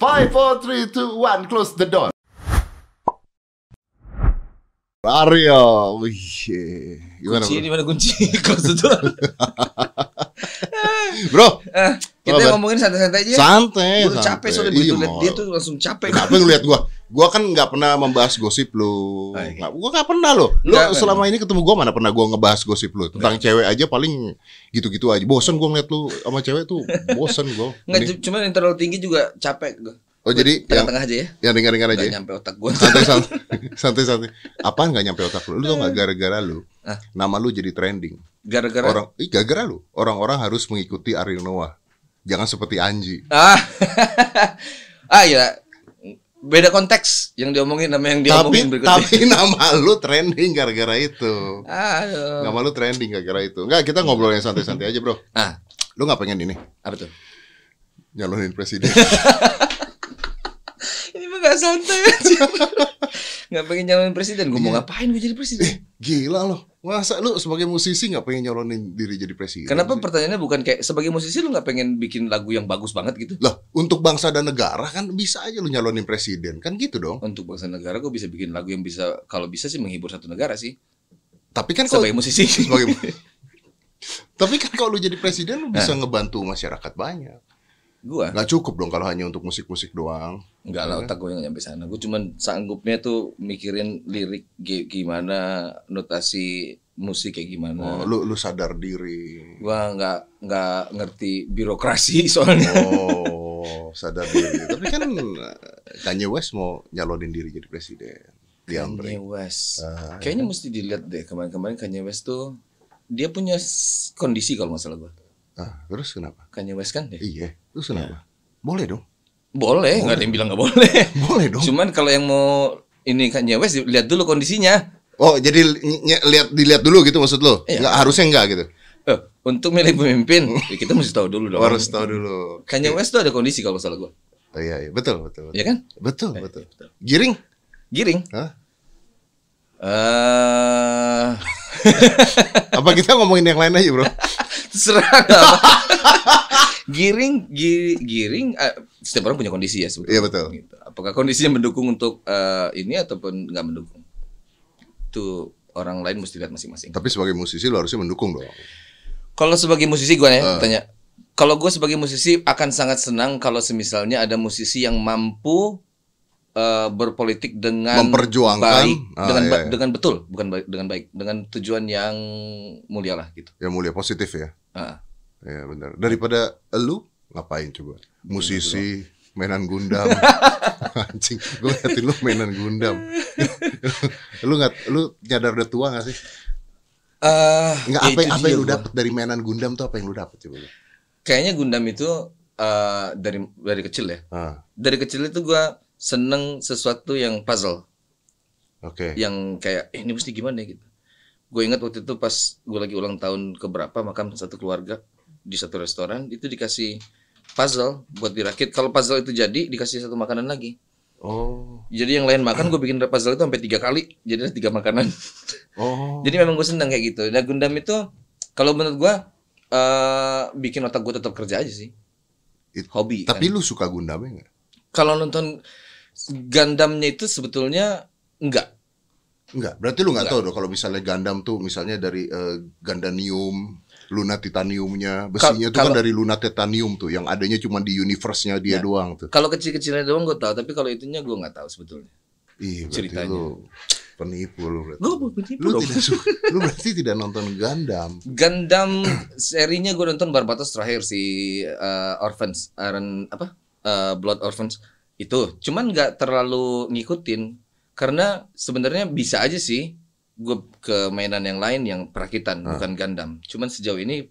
Five, four, three, two, one, close the door. Aryo, wih, gimana kunci di mana kunci close the door Bro, Eh, kita ngomongin santai-santai aja santai, santai. capek soalnya Iya, begitu liat mau. dia tuh langsung capek Kenapa lu lihat gua? Gua kan nggak pernah membahas gosip lu. Oh, iya. Nggak- Gua nggak pernah lo. Lu Nggak, selama ini ketemu gua mana pernah gua ngebahas gosip lu tentang cewek aja paling gitu-gitu aja. Bosen gua ngeliat lu sama cewek tuh, bosen gua. Nggak, Ini- cu- cuman yang terlalu tinggi juga capek gue Oh jadi yang Tengah-tengah aja ya yang ringan-ringan aja. Ya? nyampe otak gue Santai santai santai santai. Apaan nggak nyampe otak lu? Lu tau nggak gara-gara lu? Ah. Nama lu jadi trending. Gara-gara Orang, ih gara-gara lu. Orang-orang harus mengikuti Ariel Noah. Jangan seperti Anji. Ah Ah ya Beda konteks Yang diomongin sama yang Tapi diomongin berikutnya tapi nama lu trending gara-gara itu. Aduh Nama lu trending gara-gara itu. Enggak, kita ngobrol yang santai-santai aja, Bro. Ah Lu nggak pengen ini apa tuh nyalonin presiden? Ini mah gak santai aja Gak pengen nyalonin presiden Gue mau Iya. ngapain gue jadi presiden Gila loh. Masa lu sebagai musisi nggak pengen nyalonin diri jadi presiden? Kenapa sih? pertanyaannya bukan kayak Sebagai musisi lu gak pengen bikin lagu yang bagus banget gitu Lah, untuk bangsa dan negara kan bisa aja lu nyalonin presiden. Kan gitu dong. Untuk bangsa negara gue bisa bikin lagu yang bisa Kalau bisa sih menghibur satu negara sih Tapi kan Sebagai musisi sebagai Tapi kan kalau lu jadi presiden lu bisa Nah. ngebantu masyarakat banyak. Gue Nggak cukup dong kalau hanya untuk musik-musik doang. Enggak lah otak gue nggak nyampe sana. Gue cuman sanggupnya tuh mikirin lirik gi- gimana, notasi musik kayak Oh, gimana. lu lu sadar diri. Gua nggak nggak ngerti birokrasi soalnya. Oh, sadar diri. Tapi kan eh, Kanye West mau nyalonin diri jadi presiden. Kanye West. Ah, Kayaknya mesti dilihat deh kemarin-kemarin Kanye West tuh dia punya kondisi kalau nggak salah gue. Ah, terus kenapa? Kanye West kan deh. Iya, terus kenapa? Boleh dong. Boleh, nggak ada yang bilang nggak boleh. Boleh dong. Cuman kalau yang mau ini Kanye West lihat dulu kondisinya. Oh, jadi lihat dilihat dulu gitu maksud lo? Iya. Nggak harusnya enggak gitu. Eh, untuk milih pemimpin ya kita mesti tahu dulu dong. Harus tahu dulu. Kanye West tuh ada kondisi kalau salah gue. Oh, iya, iya, betul, betul. Betul, Ya kan? betul. betul. Giring? Giring. Hah? Eh, Apa kita ngomongin yang lain aja, Bro? Terserah giring, gi- giring. eh, setiap orang punya kondisi ya sebetulnya. Iya, betul. Gitu. Apakah kondisinya mendukung untuk eh, ini ataupun nggak mendukung? Itu orang lain mesti lihat masing-masing. Tapi sebagai musisi lo harusnya mendukung dong. Kalau sebagai musisi gue ya Eh. tanya. Kalau gue sebagai musisi akan sangat senang kalau semisalnya ada musisi yang mampu eh, berpolitik dengan Memperjuangkan. baik, Ah, dengan iya, iya. dengan betul, bukan baik, dengan baik, dengan tujuan yang mulia lah gitu. Yang mulia positif ya. Ah. Ya benar. Daripada lu ngapain coba? Musisi, mainan Gundam. Anjing, gue ngeliatin lu mainan Gundam. lu nggak, lu nyadar udah tua gak sih? Eh, Nggak ya apa, apa yang lu gua. dapet dari mainan Gundam tuh apa yang lu dapet coba? Kayaknya Gundam itu eh, dari dari kecil ya. Ah, Dari kecil itu gua seneng sesuatu yang puzzle, oke. yang kayak eh, ini mesti gimana ya gitu. Gue ingat waktu itu pas gue lagi ulang tahun ke berapa makam satu keluarga di satu restoran itu dikasih puzzle buat dirakit. Kalau puzzle itu jadi dikasih satu makanan lagi. Oh, Jadi yang lain makan gue bikin puzzle itu sampai tiga kali. Jadi ada tiga makanan. oh. Jadi memang gue seneng kayak gitu. Dan Gundam itu kalau menurut gue eh bikin otak gue tetap kerja aja sih. It- Hobi. Tapi kan. lu suka Gundamnya nggak? kalau nonton Gundamnya itu sebetulnya enggak. Enggak. Berarti lu nggak tahu dong kalau misalnya Gundam tuh misalnya dari eh, Gundanium, Luna Titaniumnya, besinya tuh kan dari Luna Titanium tuh, yang adanya cuma di universe-nya dia Ya. doang tuh. Kalau kecil-kecilnya doang gue tahu, tapi kalau itunya gue nggak tahu sebetulnya. Ih, berarti Ceritanya. lu penipu lu berarti. Gue penipu Lu dong. tidak suka, lu berarti tidak nonton Gundam. Gundam serinya gue nonton Barbatos terakhir si eh, Orphans, Iron apa? Eh, Blood Orphans itu. Cuman nggak terlalu ngikutin karena sebenarnya bisa aja sih gue ke mainan yang lain yang perakitan Ah. bukan Gundam. Cuman sejauh ini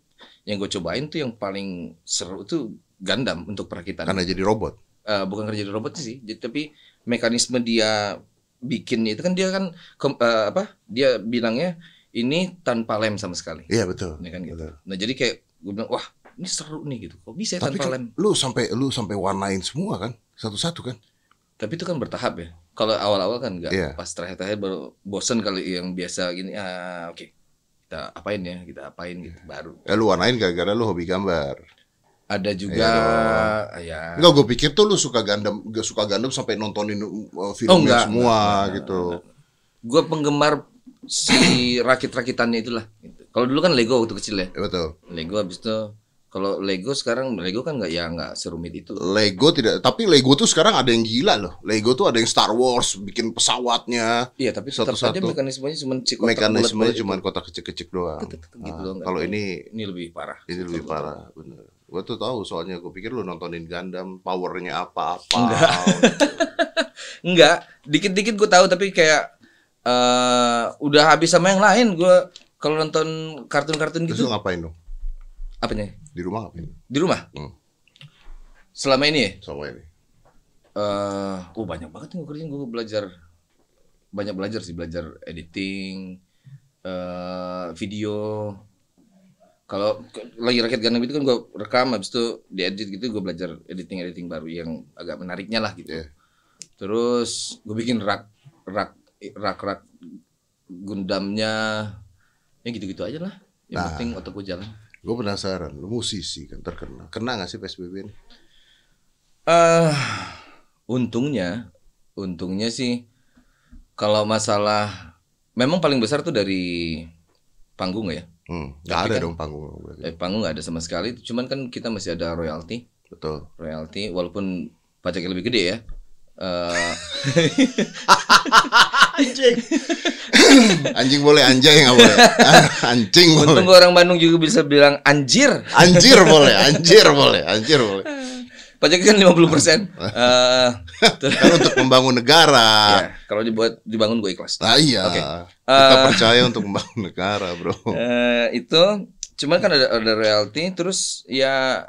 yang gue cobain tuh yang paling seru tuh Gundam untuk perakitan. Karena jadi robot. Eh, bukan kerja di robot sih, jadi, tapi mekanisme dia bikinnya itu kan dia kan kom- eh, apa? Dia bilangnya ini tanpa lem sama sekali. Iya betul. Ya kan gitu. Betul. Nah jadi kayak gue bilang wah ini seru nih gitu. Kok bisa ya Tapi tanpa kan lem? lu sampai lu sampai warnain semua kan? Satu-satu kan? Tapi itu kan bertahap ya. Kalau awal-awal kan enggak. Iya. Pas terakhir-terakhir baru bosen kali yang biasa gini. Ah oke. Kita apain ya? Kita apain gitu baru. Ya lu warnain gara-gara lu hobi gambar. Ada juga ya. Enggak, gue pikir tuh lu suka Gundam, gak suka Gundam sampai nontonin uh, Oh, filmnya enggak, semua enggak, gitu. Gue penggemar si rakit-rakitannya itulah. Gitu. Kalau dulu kan Lego waktu kecil ya. Ya, betul. Lego habis itu kalau Lego sekarang Lego kan nggak ya nggak serumit itu. Lego tidak, tapi Lego tuh sekarang ada yang gila loh. Lego tuh ada yang Star Wars, bikin pesawatnya. Iya, tapi Satu-satu. saja mekanismenya cuma kotak Mekanismenya cuma itu. kotak kecil-kecil doang. Gitu Ah, doang, kalau ini ini lebih parah. ini lebih parah, bener. Gue tuh tahu soalnya gue pikir lu nontonin Gundam, powernya apa-apa. Enggak, dikit-dikit gue tahu tapi kayak eh udah habis sama yang lain gue kalau nonton kartun-kartun Terus gitu lu ngapain dong? Apanya Di rumah ngapain? di rumah Hmm. selama ini ya Sama ini. eh oh banyak banget yang gue kerjain gue belajar banyak belajar sih belajar editing eh video kalau lagi rakit gandam itu kan gue rekam habis itu diedit gitu gue belajar editing editing baru yang agak menariknya lah gitu Iya. terus gue bikin rak rak rak rak gundamnya ya gitu gitu aja lah yang Nah. penting otak gue jalan Gue penasaran, lu musisi kan terkenal. Kena gak sih PSBB ini? eh untungnya, untungnya sih kalau masalah memang paling besar tuh dari panggung ya. Hmm, gak ada kan- dong panggung. Eh, panggung nggak ada sama sekali. Cuman kan kita masih ada royalti, Betul. royalti walaupun pajaknya lebih gede ya. Eh, Anjing boleh, anjay nggak boleh. Anjing boleh. untung orang Bandung juga bisa bilang anjir. Anjir boleh, anjir boleh, anjir boleh. Pajaknya kan 50 persen. Eh, Kan untuk membangun negara. ya, kalau dibuat dibangun gue ikhlas. Nah iya. Oke. Kita Eh, percaya untuk membangun negara, bro. Eh, itu cuman kan ada ada royalti terus ya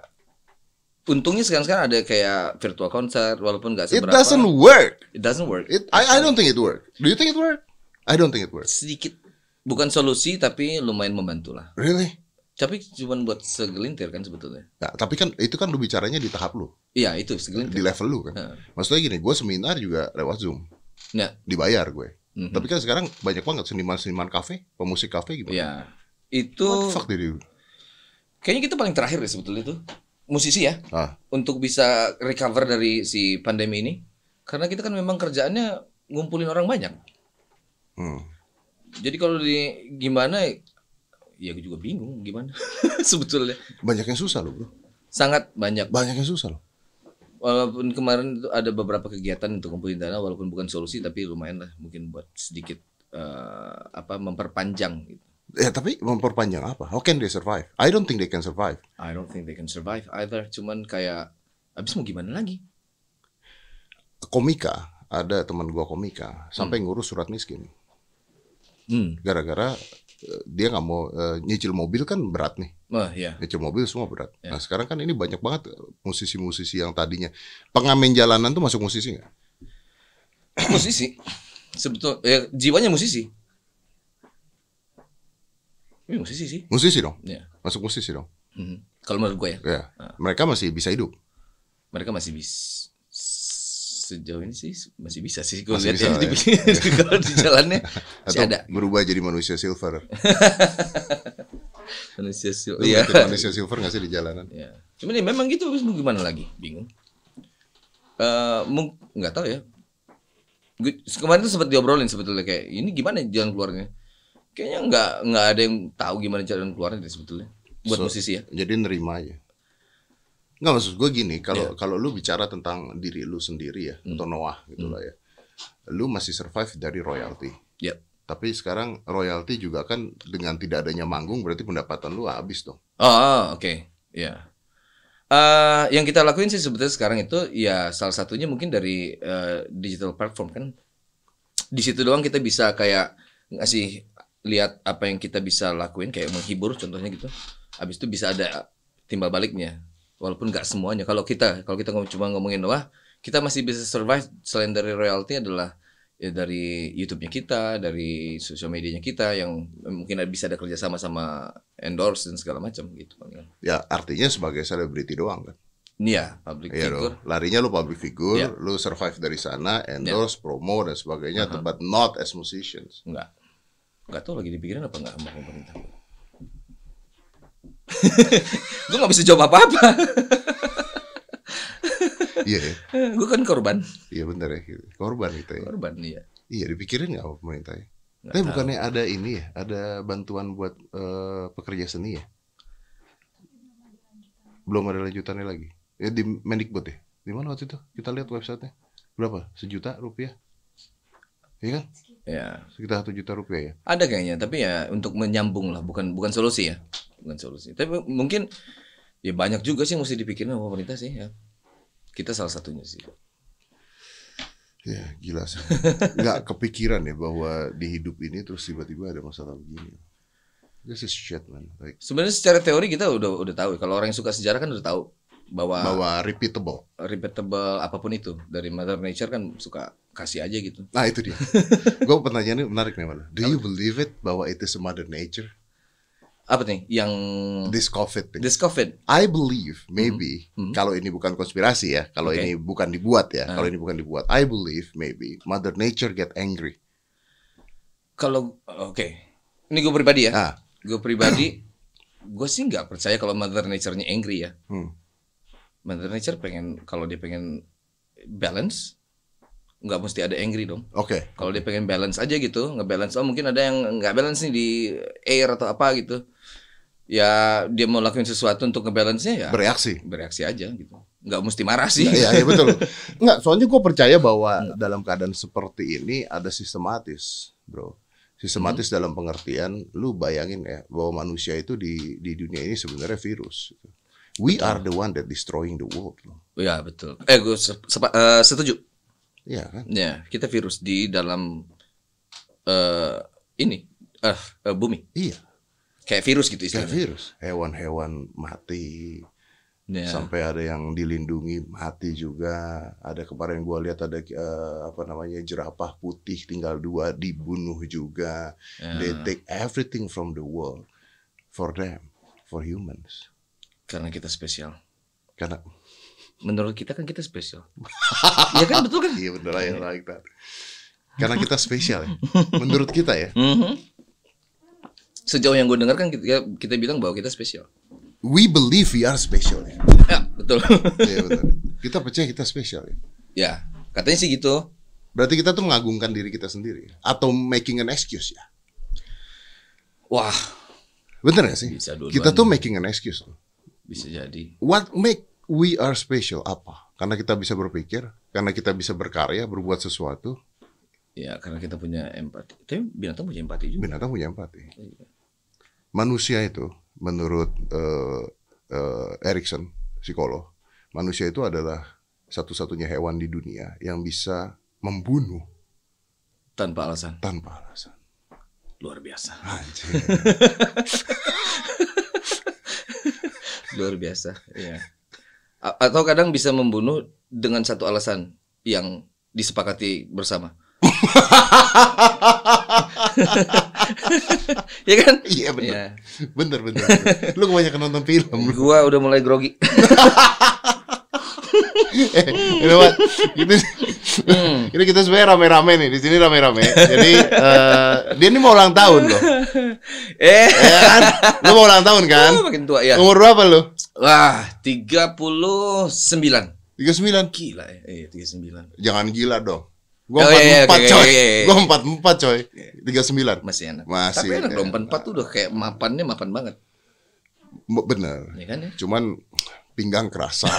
untungnya sekarang sekarang ada kayak virtual concert walaupun nggak It seberapa doesn't work. it doesn't work It, I, I don't think it work. Do you think it work? I don't think it works. sedikit bukan solusi tapi lumayan membantu lah Really? tapi cuman buat segelintir kan sebetulnya Nah, tapi kan itu kan lu bicaranya di tahap lu, iya itu di segelintir level lu kan. Heeh. Maksudnya gini, gue seminar juga lewat Zoom, ya dibayar gue. mhm. Tapi kan sekarang banyak banget seniman-seniman kafe, pemusik kafe gimana? ya itu What the fuck did you? kayaknya kita paling terakhir deh sebetulnya itu musisi ya Ah, untuk bisa recover dari si pandemi ini karena kita kan memang kerjaannya ngumpulin orang banyak hmm. Jadi kalau di gimana ya gue juga bingung gimana sebetulnya. Banyak yang susah loh bro. Sangat banyak. Banyak yang susah loh. Walaupun kemarin itu ada beberapa kegiatan untuk kumpulin dana walaupun bukan solusi tapi lumayan lah mungkin buat sedikit eh, apa memperpanjang gitu. Ya tapi memperpanjang apa? How can they survive? I don't think they can survive. I don't think they can survive either. Cuman kayak abis mau gimana lagi? Komika, ada teman gua komika sampai ngurus surat miskin. Hmm. Gara-gara eh, dia nggak mau eh, nyicil mobil kan berat nih. Oh ya. Nyicil mobil semua berat. Ya. Nah sekarang kan ini banyak banget musisi-musisi yang tadinya pengamen jalanan tuh masuk musisi nggak? musisi. Sebetul ya jiwanya musisi. Ini musisi sih. Musisi dong, Ya. masuk musisi dong. Mhm. Kalau menurut gue ya. Ya, mereka masih bisa hidup. mereka masih bisa sejauh ini sih masih bisa sih gue lihat ya bisa, ya. di, kalau di jalannya masih Atau ada berubah jadi manusia silver. manusia sil- Lu iya manusia silver nggak sih di jalanan? ya cuman ya memang gitu terus mau gimana lagi bingung mung nggak tahu ya kemarin tuh sempat diobrolin sebetulnya kayak ini gimana jalan keluarnya kayaknya nggak nggak ada yang tahu gimana jalan keluarnya deh sebetulnya buat So- musisi ya Jadi nerima aja. Nggak maksud gue gini, Iya. kalau kalau lu bicara tentang diri lu sendiri ya, Hmm. atau Noah gitu lah ya. Lu masih survive dari royalty. ya Tapi sekarang royalty juga kan dengan tidak adanya manggung berarti pendapatan lu habis dong. Oh, oke. Ya. Eh, yang kita lakuin sih sebetulnya sekarang itu ya salah satunya mungkin dari eh, digital platform kan. Di situ doang kita bisa kayak ngasih lihat apa yang kita bisa lakuin kayak menghibur contohnya gitu. Habis itu bisa ada timbal baliknya. Walaupun nggak semuanya. Kalau kita kalau kita cuma ngomongin wah kita masih bisa survive selain dari royalty adalah ya dari YouTube-nya kita, dari sosial medianya kita yang mungkin bisa ada kerjasama sama endorse dan segala macam gitu. Ya artinya sebagai selebriti doang kan. Iya, public Iya figure. Larinya lu public figure, Iya. lu survive dari sana, endorse, promo dan sebagainya, Aha. but not as musicians. Enggak. Enggak tahu lagi dipikirin apa enggak sama pemerintah. gue nggak bisa jawab apa-apa. Iya ya. gue kan korban. Iya benar ya. Korban itu ya. Korban iya. Iya dipikirin nggak sama pemerintah ya? Nggak Tapi tahu. bukannya ada ini ya, ada bantuan buat eh, pekerja seni ya? Belum ada lanjutannya lagi. Ya di Mendikbud ya? Di mana waktu itu? Kita lihat websitenya. Berapa? Sejuta rupiah? Iya kan? Ya. Sekitar satu juta rupiah ya? Ada kayaknya, tapi ya untuk menyambung lah, bukan bukan solusi ya, bukan solusi. Tapi mungkin ya banyak juga sih yang mesti dipikirin sama pemerintah sih ya. Kita salah satunya sih. Ya gila sih. Nggak kepikiran ya bahwa di hidup ini terus tiba-tiba ada masalah begini. This is shit man. Like, Sebenarnya secara teori kita udah udah tahu. Kalau orang yang suka sejarah kan udah tahu bahwa, bahwa repeatable. repeatable apa pun itu dari Mother Nature kan suka kasih aja gitu. Nah itu dia. Gue pertanyaannya menarik nih mana. Do you believe it bahwa it is a mother nature? Apa nih yang This COVID thing. this COVID? I believe maybe Hmm. kalau ini bukan konspirasi ya, kalau Oke. ini bukan dibuat ya, Ah. kalau ini bukan dibuat, I believe maybe Mother Nature get angry. Kalau oke, ini gue pribadi ya. Ah, Gue pribadi, gue sih nggak percaya kalau Mother Nature-nya angry ya. hmm. Mother Nature pengen kalau dia pengen balance, nggak mesti ada angry dong. oke. Kalau dia pengen balance aja gitu, nggak balance. Oh mungkin ada yang nggak balance nih di air atau apa gitu. Ya dia mau lakuin sesuatu untuk ngebalance-nya ya Bereaksi. bereaksi aja gitu. Nggak mesti marah sih. Iya, iya betul. Enggak, soalnya gue percaya bahwa dalam keadaan seperti ini ada sistematis, bro. Sistematis Hmm. dalam pengertian, lu bayangin ya bahwa manusia itu di di dunia ini sebenarnya virus. We are the one that destroying the world. Ya betul. Eh gue sepa- eh, setuju. Iya kan? Ya kita virus di dalam eh ini eh eh, bumi Iya, kayak virus gitu kayak istilahnya. virus. Hewan-hewan mati, Ya. sampai ada yang dilindungi mati juga. Ada kemarin gua lihat ada eh, apa namanya jerapah putih tinggal dua dibunuh juga. Ya. They take everything from the world for them, for humans. Karena kita spesial. Karena Menurut kita kan kita spesial. Iya kan betul kan? iya bener ya like that. Karena kita spesial ya. Menurut kita ya. Mhm. Sejauh yang gue dengar kan kita, kita bilang bahwa kita spesial. We believe we are special ya. Ya betul. Iya benar. Kita percaya kita spesial ya. ya katanya sih gitu. Berarti kita tuh mengagungkan diri kita sendiri atau making an excuse ya. Wah Bener gak sih? Bisa kita tuh making an excuse loh. Bisa jadi. What make we are special apa? Karena kita bisa berpikir, karena kita bisa berkarya, berbuat sesuatu. Ya karena kita punya empati. Tapi binatang punya empati juga. Binatang punya empati. Manusia itu, menurut eh, eh, Erikson, psikolog, manusia itu adalah satu-satunya hewan di dunia yang bisa membunuh Tanpa alasan. tanpa alasan. Luar biasa. Anjir. Luar biasa. Iya. A- Atau kadang bisa membunuh dengan satu alasan yang disepakati bersama. ya kan? Iya bener. Iya. bener, bener. Lu kebanyakan nonton film. Gua udah mulai grogi. Eh, you know what? Ini, ini kita sebenarnya rame-rame nih. Di sini rame-rame. Jadi eh, dia ini mau ulang tahun loh. eh, Ya kan? Lu mau ulang tahun kan? oh, makin tua ya. Umur berapa lu? Wah, 39. 39. Gila ya. Iya, 39. Jangan gila dong. Gua Oh, iya, iya, 44 oke, coy. oke, oke. Gua 44 coy. 39. Masih enak. Masih Tapi enak dong, 44 tuh udah kayak mapannya mapan banget. Be- Bener. Ya kan ya? Cuman pinggang kerasa.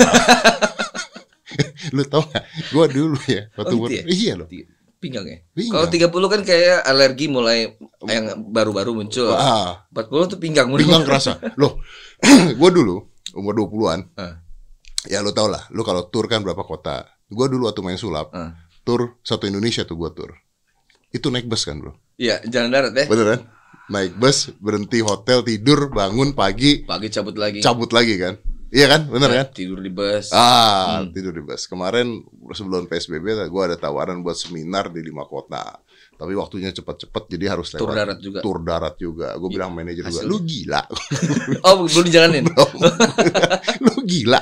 lu tau gak? Gua dulu ya waktu Oh, gitu ya? iya loh. Tiga- Pinggang ya? Kalau 30 kan kayak alergi mulai yang baru-baru muncul. Ah, 40 tuh pinggang mulai. pinggang kerasa. Loh, gua dulu umur 20-an. Ah, Ya lu tau lah, lu kalau tur kan berapa kota. Gua dulu waktu main sulap, ah. tur satu Indonesia tuh gua tur. Itu naik bus kan bro? Iya, jalan darat ya. Bener kan? Naik bus, berhenti hotel, tidur, bangun pagi, Pagi cabut lagi. cabut lagi kan? Iya kan? Bener kan? Tidur di bus. Ah, Hmm. tidur di bus. Kemarin sebelum PSBB gue ada tawaran buat seminar di lima kota. Tapi waktunya cepet-cepet jadi harus lewat Tur darat juga. Tur darat juga. Gue bilang manajer juga, lu gila. Oh, belum dijalanin. lu gila.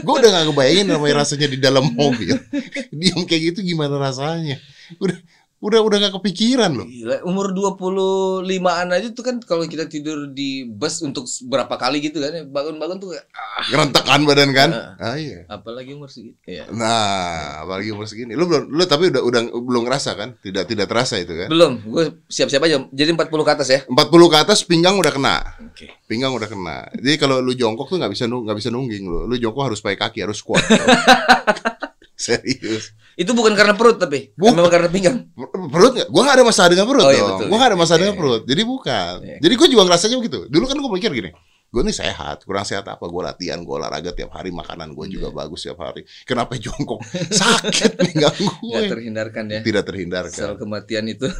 gue udah gak kebayangin namanya rasanya di dalam mobil. Diam kayak gitu gimana rasanya. Udah Udah udah gak kepikiran loh. Gila, umur 25-an aja tuh kan kalau kita tidur di bus untuk berapa kali gitu kan, bangun-bangun tuh kayak, ah, Gerentekan badan kan? Heeh. Ah iya. apalagi umur segitu. Iya. Nah, apalagi umur segini. Lu belum lu tapi udah udah belum ngerasa kan? Tidak tidak terasa itu kan? Belum, gue siap-siap aja. Jadi 40 ke atas ya. 40 ke atas pinggang udah kena. Oke. Pinggang udah kena. Jadi kalau lu jongkok tuh nggak bisa nggak bisa nungging lu. Lu jongkok harus pakai kaki, harus squat. Serius. Itu bukan karena perut tapi Bukan. memang karena pinggang. Per- Perut nggak? Gua nggak ada masalah dengan perut Oh, iya, betul. Gua nggak ada masalah Iya, dengan iya. perut. Jadi bukan. Iya. Jadi gua juga ngerasanya begitu. Dulu kan gua mikir gini. Gue nih sehat, kurang sehat apa? Gue latihan, gue olahraga tiap hari, makanan gue juga Iya. bagus tiap hari. Kenapa jongkok? Sakit pinggang gue. terhindarkan ya. Tidak terhindarkan. Soal kematian itu.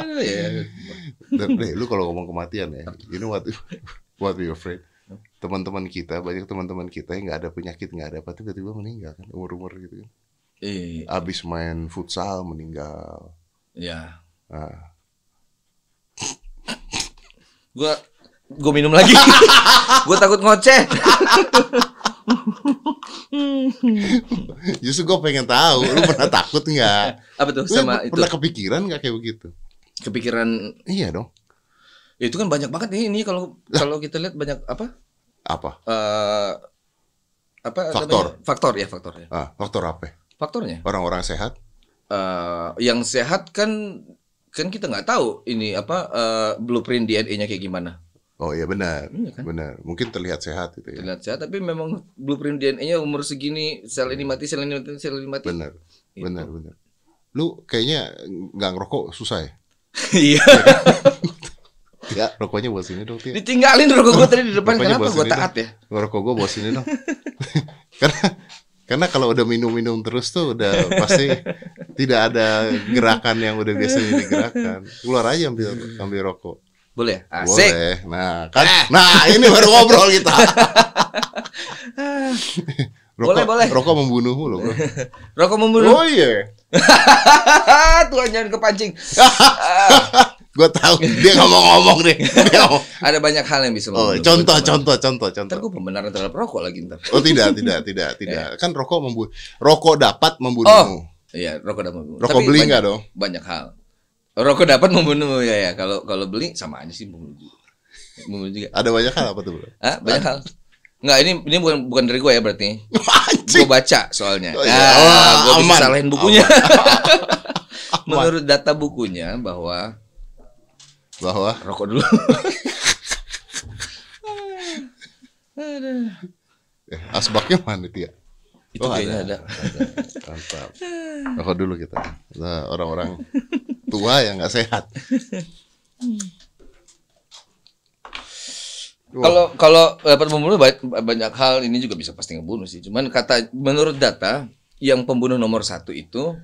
Aduh, ya. Dan deh, lu kalau ngomong kematian ya, you know what what we afraid? Teman-teman kita, banyak teman-teman kita yang nggak ada penyakit, nggak ada apa, tiba-tiba meninggal kan, umur-umur gitu kan. Iya. Abis main futsal meninggal. Ya. Ah. Gua gua minum lagi. gua takut ngoceh. Justru gue pengen tahu, lu pernah takut nggak? Apa tuh Lu sama itu? pernah kepikiran nggak kayak begitu? Kepikiran Iya dong. ya itu kan banyak banget nih ini kalau kalau kita lihat banyak apa? Apa? eh apa Faktor. namanya? Faktor ya, faktor ya. Ah, faktor apa? Faktornya. Orang-orang sehat? eh yang sehat kan kan kita nggak tahu ini apa eh, blueprint DNA-nya kayak gimana. Oh iya benar, Iya kan? benar. Mungkin terlihat sehat gitu ya. Terlihat sehat tapi memang blueprint DNA-nya umur segini sel ini mati, sel ini mati, sel ini mati. Benar, Gitu. benar, benar. Lu kayaknya nggak ngerokok susah ya? Iya. Ya, rokoknya buat sini dong, Tia. Ditinggalin rokok gua tadi di depan Rokoknya kenapa sini taat ya? Ngerokok gue bawa sini dong. karena karena kalau udah minum-minum terus tuh udah pasti tidak ada gerakan yang udah biasanya digerakkan. Keluar aja ambil ambil rokok. Boleh? Asik. Boleh. Nah, kan nah ini baru ngobrol kita. rokok, Boleh, boleh. Rokok membunuhmu loh, Bro. Rokok membunuh. Oh iya. Tuhan jangan kepancing. Gue tahu dia nggak mau ngomong deh. Ada banyak hal yang bisa Oh, contoh, cuma- contoh, contoh, Ntar contoh. gue pembenaran terhadap rokok lagi ntar. Oh tidak, tidak, tidak, tidak. Kan rokok membunuh. Rokok dapat membunuhmu. Iya, rokok dapat membunuh. Rokok Tapi beli nggak dong? Banyak hal. Rokok dapat membunuh ya ya. Kalau kalau beli sama aja sih membunuh. juga. Membunuh juga. Ada banyak hal apa tuh, Bro? Ah, banyak hal. Enggak, ini ini bukan bukan dari gue ya berarti. Gue baca soalnya. Oh, iya. Ah, Oh, gue bisa salahin bukunya. Menurut data bukunya bahwa Bahwa rokok dulu. eh, asbaknya mana dia? Itu kayaknya ada. Mantap. Rokok dulu kita. Orang-orang tua yang nggak sehat. Kalau kalau dapat membunuh ba- banyak hal ini juga bisa pasti ngebunuh sih. Cuman kata menurut data yang pembunuh nomor satu itu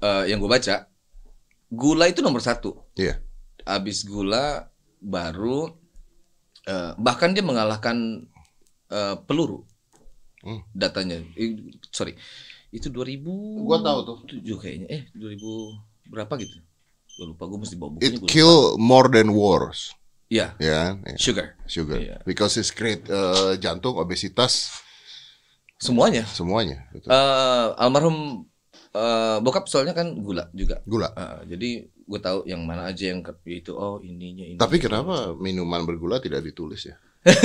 eh, yang gue baca gula itu nomor satu. Iya. Abis gula baru eh, bahkan dia mengalahkan eh, peluru. Hmm. Datanya, Eh, sorry itu 2000 Gua tahu tuh. tujuh kayaknya eh 2000 berapa gitu. Gue lupa gue mesti bawa It bukunya. gua lupa. kill more than wars. Iya, Ya, kan? Ya, sugar sugar. Iya. Because it's create eh, jantung, obesitas, semuanya. semuanya. Betul. Eh, almarhum eh, bokap soalnya kan gula juga. Gula. Eh, jadi gue tahu yang mana aja yang itu oh ininya ini. Tapi kenapa minuman bergula tidak ditulis ya?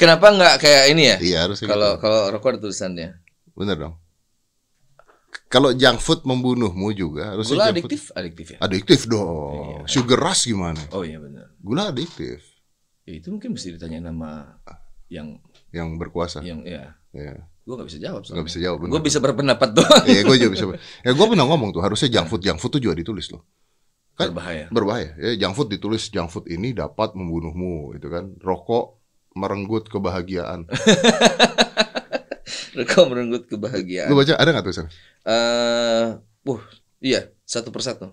Kenapa nggak kayak ini ya? Iya harusnya. Kalau gitu. kalau rokok ada tulisannya. bener dong. Kalau junk food membunuhmu juga harusnya Gula junk food- adiktif, adiktif ya. Adiktif dong. Iya. Sugar rush gimana? Oh iya benar. Gula adiktif Ya, itu mungkin mesti ditanya nama yang yang berkuasa. yang ya. Ya. Gue nggak bisa jawab. Nggak bisa jawab. bener. Gue bisa berpendapat doang. Iya, gue juga bisa. Ya, gue pernah ngomong tuh harusnya junk food, junk food tuh juga ditulis loh. Kan- Berbahaya. Berbahaya. Ya, junk food ditulis junk food ini dapat membunuhmu, itu kan. Rokok merenggut kebahagiaan. Rokok merenggut kebahagiaan. Lu baca ada nggak tulisannya? Eh, uh, iya satu persatu.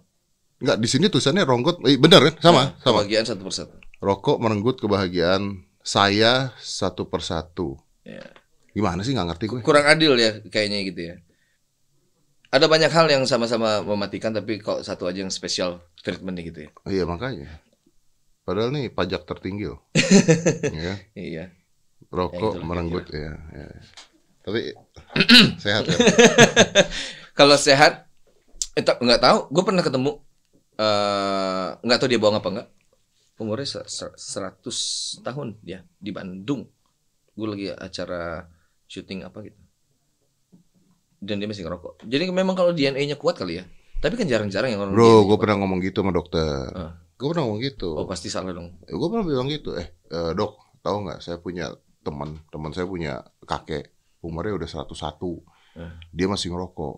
Nggak, di sini tulisannya ronggot. Eh, bener kan? Sama, Nah, sama. Kebahagiaan satu persatu. Rokok merenggut kebahagiaan saya satu persatu. Ya. Gimana sih nggak ngerti gue? kurang adil ya kayaknya gitu ya. Ada banyak hal yang sama-sama mematikan tapi kok satu aja yang spesial treatmentnya gitu ya. Iya makanya. Padahal nih pajak tertinggi loh. ya. Iya. Rokok Ya, merenggut ya, ya. Tapi sehat kan? Kalau sehat, eh, tak- nggak tahu. Gue pernah ketemu, eh nggak tahu dia bohong apa enggak. Umurnya se- se- 100 tahun dia di Bandung. Gue lagi acara syuting apa gitu. Dan dia masih ngerokok. Jadi memang kalau DNA-nya kuat kali ya. Tapi kan jarang-jarang yang orang Bro, gue pernah ngomong gitu sama dokter. Ah. Gue pernah ngomong gitu. Oh pasti salah dong. gue pernah bilang gitu eh eh, dok tahu nggak saya punya teman teman saya punya kakek umurnya udah 101 Eh. dia masih ngerokok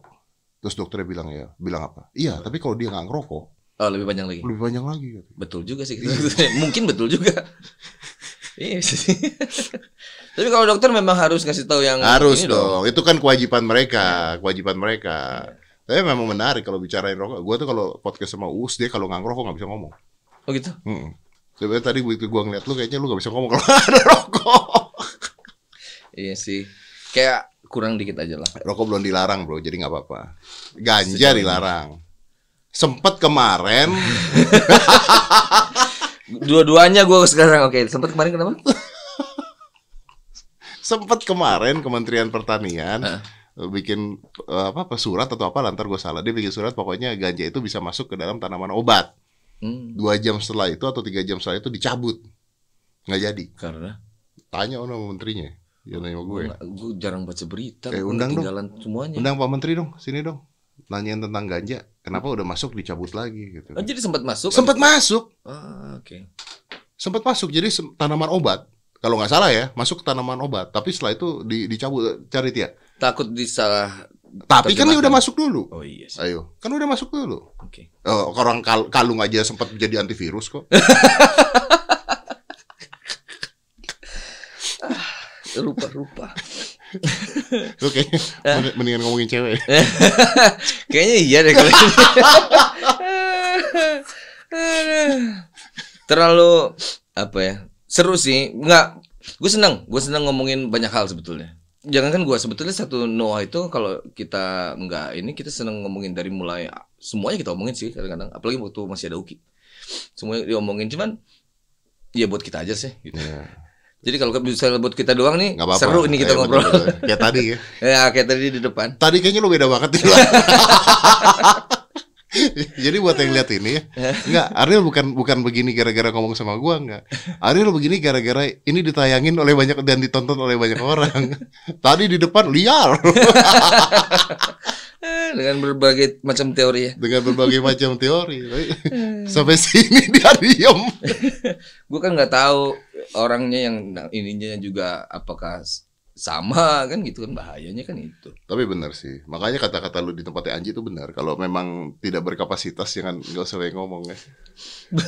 terus dokternya bilang ya bilang apa iya tapi kalau dia nggak ngerokok Oh lebih panjang lagi. lebih panjang lagi. Betul juga sih. Mungkin betul juga. Iya sih. Tapi kalau dokter memang harus ngasih tahu yang harus ini dong. itu kan kewajiban mereka kewajiban mereka tapi memang menarik kalau bicarain rokok gue tuh kalau podcast sama Us dia kalau nggak ngerokok nggak bisa ngomong Oh gitu. Mm-mm. Sebenarnya tadi begitu gue ngeliat lu kayaknya lu gak bisa ngomong kalau nggak ada rokok Iya sih. Kayak kurang dikit aja lah. Rokok belum dilarang bro, jadi nggak apa-apa. Ganja Sejauh ini. dilarang. Sempet kemarin, Dua-duanya gue sekarang oke. Sempat kemarin kenapa? sempet kemarin Kementerian Pertanian Heeh. bikin eh, apa, apa surat atau apa lantar gue salah dia bikin surat pokoknya ganja itu bisa masuk ke dalam tanaman obat Hmm, dua jam setelah itu atau tiga jam setelah itu dicabut nggak jadi karena tanya orang sama menterinya dia nanya gue gue jarang baca berita. Eh, undang dong. semuanya. undang Pak Menteri dong sini dong nanyain tentang ganja kenapa udah masuk dicabut lagi gitu Oh, jadi sempat masuk. sempat masuk Ah, oke. sempat masuk jadi sem- tanaman obat kalau nggak salah ya masuk ke tanaman obat tapi setelah itu di, dicabut cari dia Takut disalah. tapi kan udah masuk dulu Oh iya sih. ayo kan udah masuk dulu Oke. Oh, orang kal- kalung aja sempat jadi antivirus kok Rupa-rupa. Lu kayaknya men- mendingan ngomongin cewek Kayaknya iya deh kalau. Terlalu apa ya? Seru sih. Enggak. Gue senang. Gue senang ngomongin banyak hal sebetulnya. Jangan kan gue sebetulnya satu Noah itu kalau kita nggak ini kita senang ngomongin dari mulai semuanya kita omongin sih kadang-kadang apalagi waktu masih ada Uki semuanya diomongin cuman ya buat kita aja sih gitu. Iya. Jadi kalau bisa buat kita doang nih nggak apa-apa. seru ini kita Ayo, ngobrol. betul-betul. kayak tadi ya. Ya kayak tadi di depan. Tadi kayaknya lu beda banget nih Jadi buat yang lihat ini ya, enggak Ariel bukan bukan begini gara-gara ngomong sama gua enggak. Ariel begini gara-gara ini ditayangin oleh banyak dan ditonton oleh banyak orang. Tadi di depan liar dengan berbagai macam teori ya dengan berbagai macam teori. Sampai sini dia diem. gue kan nggak tahu orangnya yang ininya juga apakah sama kan gitu kan bahayanya kan itu Tapi benar sih. Makanya kata-kata lu di tempatnya Anji itu benar. Kalau memang tidak berkapasitas jangan nggak usah banyak ngomong ya.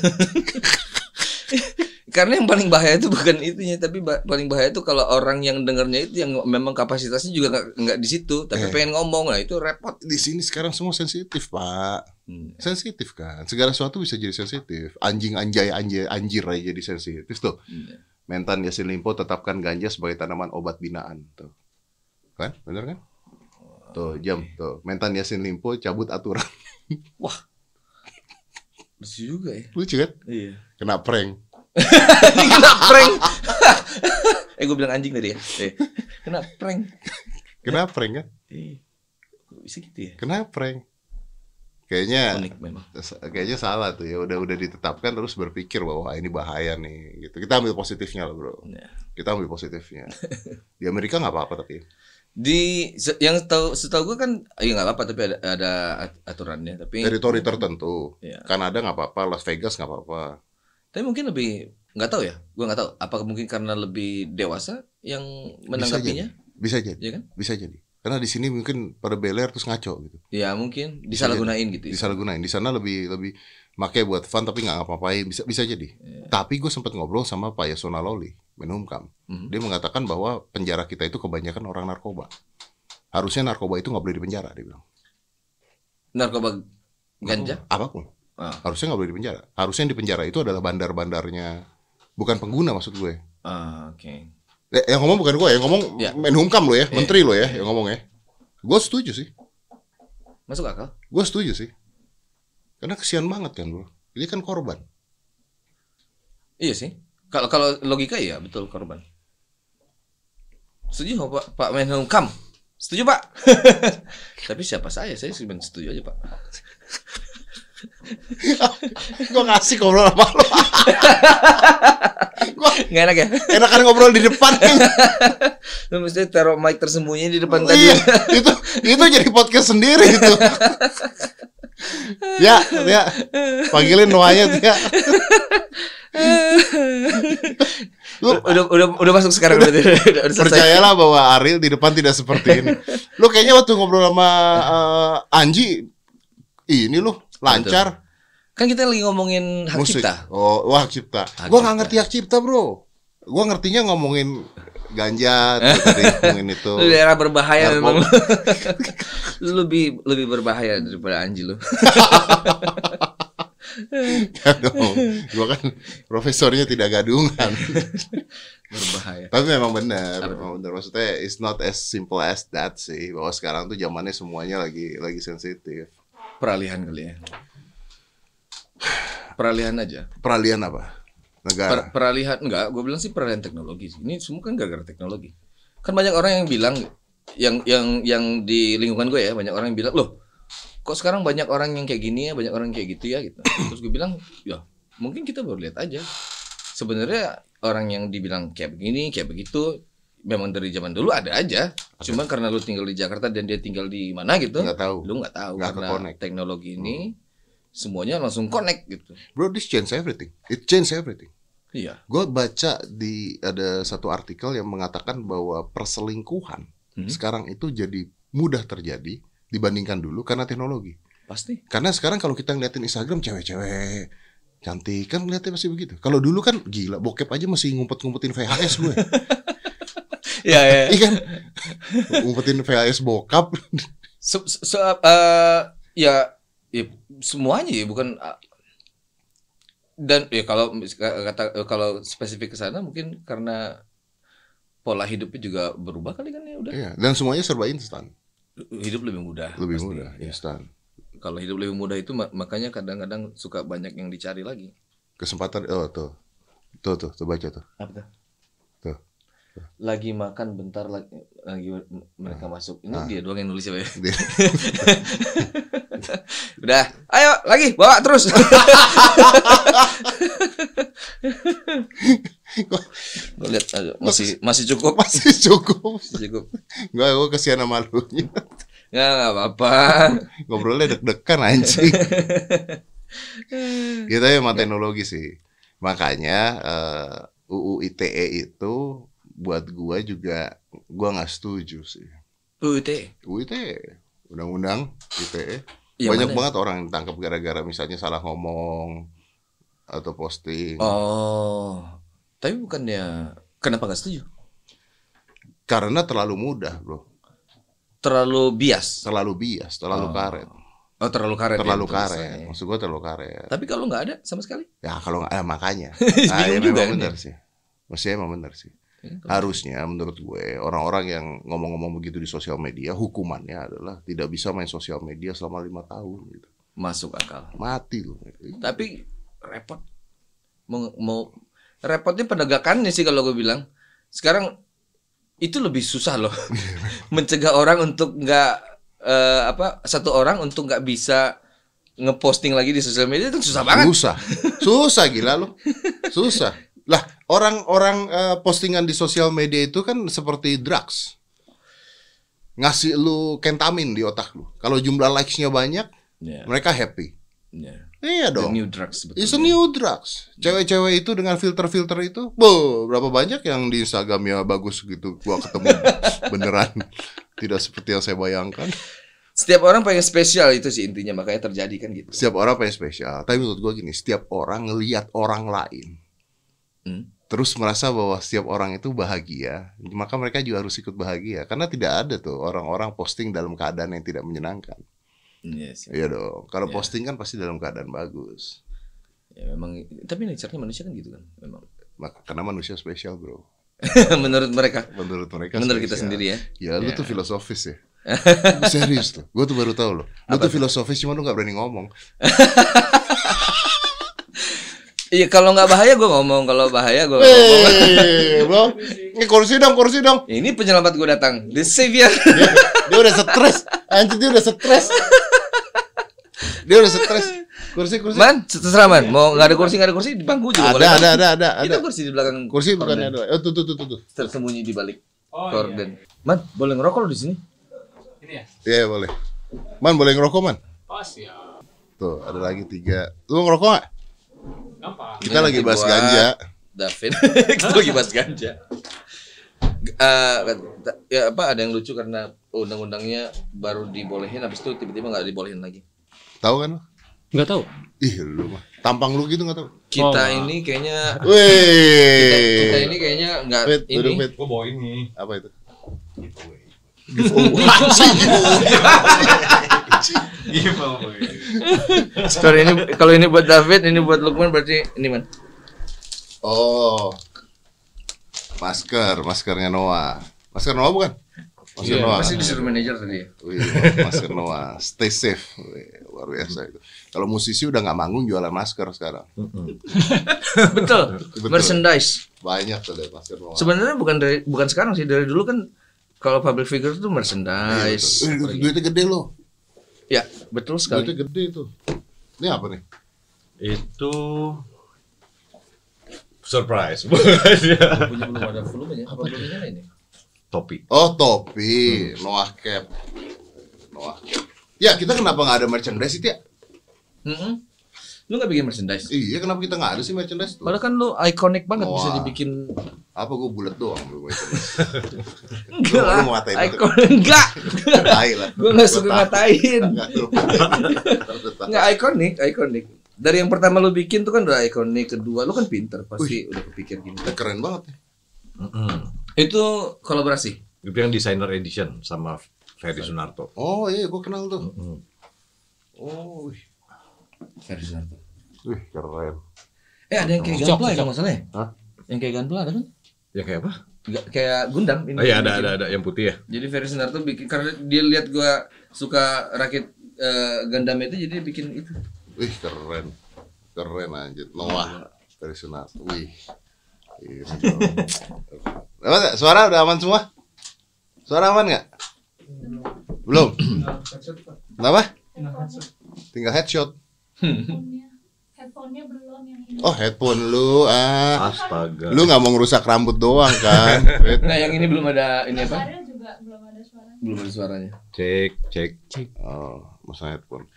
karena yang paling bahaya itu bukan itunya tapi ba- paling bahaya itu kalau orang yang dengarnya itu yang memang kapasitasnya juga nggak nggak di situ tapi Eh. pengen ngomong nah itu repot Di sini sekarang semua sensitif, Pak. Hmm. Sensitif kan. Segala sesuatu bisa jadi sensitif. Anjing anjay anjay anjir aja jadi sensitif tuh. Iya. Mentan Yasin Limpo tetapkan ganja sebagai tanaman obat binaan tuh. Kan? Bener kan? Tuh, jam tuh. Mentan Yasin Limpo cabut aturan. lucu juga ya Lucu kan? iya Kena prank. kena prank eh gue bilang anjing tadi ya eh, kena prank Kena prank kan? kok bisa gitu ya Kena prank. Kayaknya unik memang. kayaknya salah tuh ya udah udah ditetapkan terus berpikir bahwa "Ah, ini bahaya nih gitu. Kita ambil positifnya lah bro. Ya. kita ambil positifnya. Di Amerika nggak apa-apa tapi. Di yang tahu setahu gue kan ya nggak apa-apa tapi ada ada at- aturannya tapi teritori tertentu. Iya. Kanada nggak apa-apa Las Vegas nggak apa-apa. Tapi mungkin lebih nggak tahu ya gue nggak tahu. Apakah mungkin karena lebih dewasa yang menanggapinya? Bisa jadi. Ya kan? Bisa jadi karena di sini mungkin pada beler terus ngaco gitu. Ya mungkin. Disalahgunain gitu ya. disalahgunain. Di sana lebih lebih make buat fun tapi nggak ngapa-ngapain bisa bisa jadi. Iya. tapi gue sempat ngobrol sama Pak Yasona Loli Menhumkam. Mhm. dia mengatakan bahwa penjara kita itu kebanyakan orang narkoba. Harusnya narkoba itu nggak boleh dipenjara dia bilang. Narkoba ganja? Apa pun. Ah, harusnya nggak boleh dipenjara harusnya yang dipenjara itu adalah bandar-bandarnya bukan pengguna maksud gue. Ah, oke. Eh, yang ngomong bukan gue yang ngomong Ya. Menhumkam lo ya Iya. menteri lo ya yang ngomong ya gue setuju sih masuk akal gue setuju sih karena kesian banget kan bro ini kan korban iya sih kalau kalau logika ya betul korban setuju pak pak Menhumkam Setuju pak? Tapi siapa saya? Saya cuma setuju aja pak. Gue ngasih ngobrol sama lo. Gua Nggak enak ya? enakan ngobrol di depan. Lu mesti taruh mic tersembunyi di depan tadi. iya, itu itu jadi podcast sendiri itu. ya, ya. Panggilin Noahnya tuh ya. Lu Udah, udah, udah masuk sekarang. Udah, udah, udah selesai. percayalah bahwa Ariel di depan tidak seperti ini. Lu kayaknya waktu ngobrol sama eh, Anji ini lu lancar Kan kita lagi ngomongin hak musik. cipta. Oh, wah hak cipta. Hak Gua nggak ngerti hak cipta, Bro. Gua ngertinya ngomongin ganja, ngomongin itu. Lu daerah berbahaya memang. lu lebih lebih berbahaya daripada Anji lu. Dong. Gua kan profesornya tidak gadungan. berbahaya. Tapi memang benar, memang benar. Maksudnya it's not as simple as that sih. Bahwa sekarang tuh zamannya semuanya lagi lagi sensitif. Peralihan kali ya. Peralihan aja. Peralihan apa? Negara. Per- peralihan enggak, gue bilang sih peralihan teknologi. sih. Ini semua kan gara-gara teknologi. Kan banyak orang yang bilang yang yang yang di lingkungan gue ya, banyak orang yang bilang, "Loh, kok sekarang banyak orang yang kayak gini ya, banyak orang kayak gitu ya gitu." Terus gue bilang, "Ya, mungkin kita baru lihat aja." Sebenarnya orang yang dibilang kayak begini, kayak begitu memang dari zaman dulu ada aja. Cuman karena lu tinggal di Jakarta dan dia tinggal di mana gitu, Nggak tahu. lu nggak tahu Nggak karena ke-connect. teknologi ini semuanya langsung connect gitu. Bro, this change everything. It change everything. Iya. Gue baca di ada satu artikel yang mengatakan bahwa perselingkuhan Hmm. sekarang itu jadi mudah terjadi dibandingkan dulu karena teknologi. Pasti. Karena sekarang kalau kita ngeliatin Instagram cewek-cewek cantik kan ngeliatnya masih begitu. Kalau dulu kan gila bokep aja masih ngumpet-ngumpetin VHS gue. Iya, iya. Iya kan? ngumpetin VHS bokap. Se, se, eh, ya, ya semuanya ya bukan uh, dan ya kalau kata kalau spesifik ke sana mungkin karena pola hidupnya juga berubah kali kan ya udah Iya, dan semuanya serba instan. hidup lebih mudah Lebih pasti. mudah, Ya. instan. kalau hidup lebih mudah itu ma- makanya kadang-kadang suka banyak yang dicari lagi Kesempatan oh tuh. Tuh tuh, tuh baca tuh. apa Tuh. Lagi makan bentar lagi, lagi mereka masuk ini Ah. dia doang yang nulis ya ya? Udah ayo lagi bawa terus Gua lihat aduh, masih masih cukup Masih cukup. masih cukup Enggak, gue kesian sama lu. nggak nggak apa-apa Ngobrolnya deg-degan anjing. Kita emang teknologi sih. Makanya eh, UU ITE itu buat gua juga gua nggak setuju sih. UIT UU ITE, undang-undang ITE. Yang Banyak mana? banget orang yang ditangkap gara-gara misalnya salah ngomong atau posting. oh tapi bukannya kenapa nggak setuju Karena terlalu mudah, Bro. terlalu bias Terlalu bias, terlalu Oh. karet. oh terlalu karet ya Terlalu tulisannya. karet. Maksud gua terlalu karet. tapi kalau nggak ada sama sekali Ya kalau nggak, eh, makanya. Bingung Ah, ya, juga memang benar ya. sih. Maksudnya emang benar sih. Kalau- Harusnya menurut gue orang-orang yang ngomong-ngomong begitu di sosial media hukumannya adalah tidak bisa main sosial media selama lima tahun gitu. masuk akal Mati loh. tapi repot mau, mau repotnya penegakannya sih kalau gue bilang sekarang itu lebih susah loh mencegah orang untuk nggak eh, apa satu orang untuk nggak bisa ngeposting lagi di sosial media itu susah banget Susah. Susah gila loh. Susah. Lah, orang-orang eh, postingan di sosial media itu kan seperti drugs. Ngasih lu kentamin di otak lu. Kalau jumlah likes-nya banyak, ya, mereka happy. ya. Iya The dong. new drugs. It's a new drugs. Cewek-cewek itu dengan filter-filter itu, bo, berapa banyak yang di Instagramnya bagus gitu. Gua ketemu beneran tidak seperti yang saya bayangkan. setiap orang pengen spesial itu sih intinya makanya terjadi kan gitu Setiap orang pengen spesial. Tapi menurut gua gini, setiap orang ngelihat orang lain, Hmm. Terus merasa bahwa setiap orang itu bahagia, maka mereka juga harus ikut bahagia. Karena tidak ada tuh orang-orang posting dalam keadaan yang tidak menyenangkan. Yes, ya. Iya dong. Kalau Iya. posting kan pasti dalam keadaan bagus. Ya, memang tapi nature-nya manusia kan gitu kan memang Maka karena manusia spesial, bro. menurut mereka Menurut mereka. menurut kita spesial. sendiri ya Ya lu Ya. tuh filosofis ya Serius tuh Gue tuh baru tahu loh Lu Apa tuh filosofis cuma lu gak berani ngomong Iya kalau nggak bahaya gue ngomong, kalau bahaya gue ngomong. Bro. Ini kursi dong, kursi dong. Ini penyelamat gue datang, the savior. Dia, dia udah stres. Anjir dia udah stres. Dia udah stres. Kursi, kursi. Man, terserah man. Mau nggak ada kursi nggak ada kursi di bangku juga ada, boleh. ada, ada, ada, Itu ada. kursi di belakang. Kursi bukannya korden. ada. Oh, tuh, tuh, tuh, tuh, tuh. Tersembunyi di balik korden. Man, boleh ngerokok lo di sini? Iya, boleh. Man, boleh ngerokok, Man? Oh siap. Tuh, ada lagi tiga. Lu ngerokok nggak? Gampang. Kita lagi bahas ganja. David, kita lagi bahas ganja. Eh, ya apa ada yang lucu karena undang-undangnya baru dibolehin habis itu tiba-tiba nggak dibolehin lagi. Tahu kan lu? Enggak tahu. Ih, lu mah. Tampang lu gitu nggak tahu. Kita Oh, ini kayaknya kita, Wih. kita ini kayaknya nggak ini. duduk, Fit. Gue bawa ini. Apa itu? Giveaway. Sorry ini kalau ini buat David, ini buat Lukman berarti ini man. Oh. Masker, maskernya Noah. Masker Noah bukan? Masker Iya, Noah. pasti disuruh manajer tadi. ya. Wih, masker Noah. Stay safe. Wih, luar biasa itu. Kalau musisi udah nggak manggung jualan masker sekarang. Betul. Betul. Merchandise. Banyak tuh deh masker Noah. Sebenarnya bukan dari bukan sekarang sih dari dulu kan kalau public figure itu merchandise. betul. Eh, duitnya gede loh. Ya, betul sekali. Duitnya gede tuh. Ini apa nih? Itu surprise. Punya belum ada volumenya. Apa volumenya ini? Topi. Oh topi, Noah cap. Noah cap. Ya kita kenapa nggak ada merchandise itu ya? Mm-mm. Lu nggak bikin merchandise? Iya kenapa kita nggak ada sih merchandise tuh? Padahal kan lu ikonik banget bisa Wah. dibikin Apa gue bulat doang merchandise? enggak lu lah. mau ngatain itu? Icon enggak. Tai lah. Gua nggak suka ngatain. Nggak, lu ngatain. Enggak ikonik, ikonik. Dari yang pertama lu bikin tuh kan udah ikonik, kedua lu kan pinter, pasti udah kepikir gini. Keren banget ya. Itu kolaborasi. Itu yang designer edition sama Ferry Sunarto. Oh iya gue kenal tuh. Oh, wih. Versi Narto. Wih keren. Eh ada yang kayak Cocok, Gunpla ya kalau nggak salah ya? Hah? Yang kayak Gunpla ada kan? Ya kayak apa? Nggak, kayak Gundam ini. Oh iya ada ada ada yang putih ya. Jadi Ferry Sunarto bikin karena dia lihat gua suka rakit eh, Gundam itu jadi dia bikin itu. Wih keren. Keren aja. Noah dari Sunat. Wih. Dong. Apa? Suara udah aman semua? Suara aman nggak? Belum. Kenapa? Tinggal headshot. Headphone-nya headphone-nya belum yang ini Oh headphone lu ah. Astaga. Lu nggak mau ngerusak rambut doang kan? Nah yang ini belum ada ini apa? Suaranya juga belum ada suara Belum ada suaranya. Cek cek. Oh, masa headphone.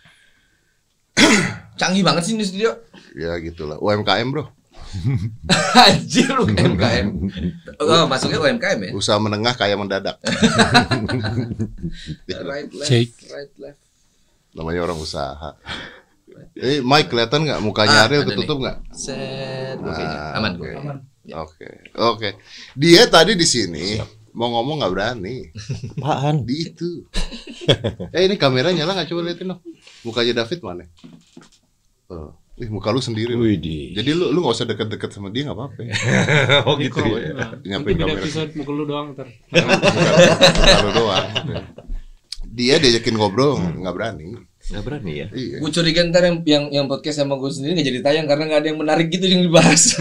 Canggih banget sih ini studio. Ya gitulah. UMKM bro. Anjir UMKM. Oh, masuknya UMKM ya? Usaha menengah kaya mendadak. Right left, Cek. right left. Namanya orang usaha. Eh, Mike kelihatan nggak mukanya Ah, Ariel ketutup nggak? Set, oke Ah, aman oke. gue. Aman. Oke, oke. Dia tadi di sini mau ngomong nggak berani. Apaan? Di itu. eh ini kamera nyala nggak coba liatin dong. Mukanya David mana? Oh. Ih, muka lu sendiri. lu. Wih di. Jadi lu lu nggak usah deket-deket sama dia nggak apa-apa. oh gitu ya. nah. Nyampein Nanti beda kamera. episode mukul lu doang ntar. Muka lu doang. Dia diajakin ngobrol nggak berani. Gak berani ya. Iya. Gue curiga ntar yang, yang yang podcast sama gue sendiri gak jadi tayang karena gak ada yang menarik gitu yang dibahas.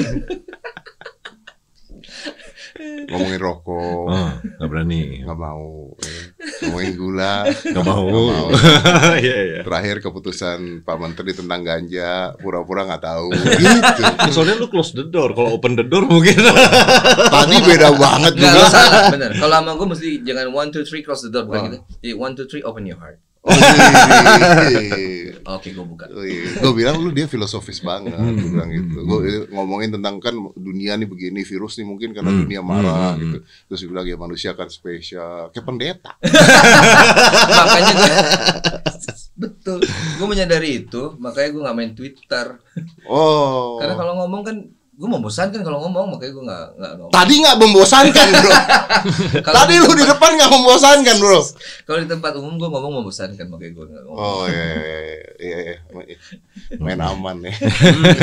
Ngomongin rokok. Oh, gak berani. nggak mau eh. ngomongin gula Gak mau. mau. Iya iya. terakhir keputusan Pak Menteri tentang ganja pura-pura nggak tahu gitu Soalnya lu close the door. Kalau open the door mungkin. tadi beda banget juga lo salah, bener. Kalau sama gue mesti jangan one two three close the door bukan Oh. gitu. Jadi one two three open your heart. Oh, iya. Oke, gue buka. gue bilang lu dia filosofis banget gue bilang gitu. Gue ngomongin tentang kan dunia nih begini virus nih mungkin karena dunia marah gitu. Terus dia bilang ya manusia kan spesial. Kayak pendeta. Makanya gue betul. Gue menyadari itu, makanya gue nggak main Twitter. oh. Karena kalau ngomong kan gue membosankan kalau ngomong, makanya gue nggak nggak ngomong. tadi nggak membosankan bro tadi di lu di depan nggak membosankan bro Kalau di tempat umum gue ngomong membosankan, makanya gue nggak ngomong. Oh iya, iya, iya, iya, iya. main aman nih,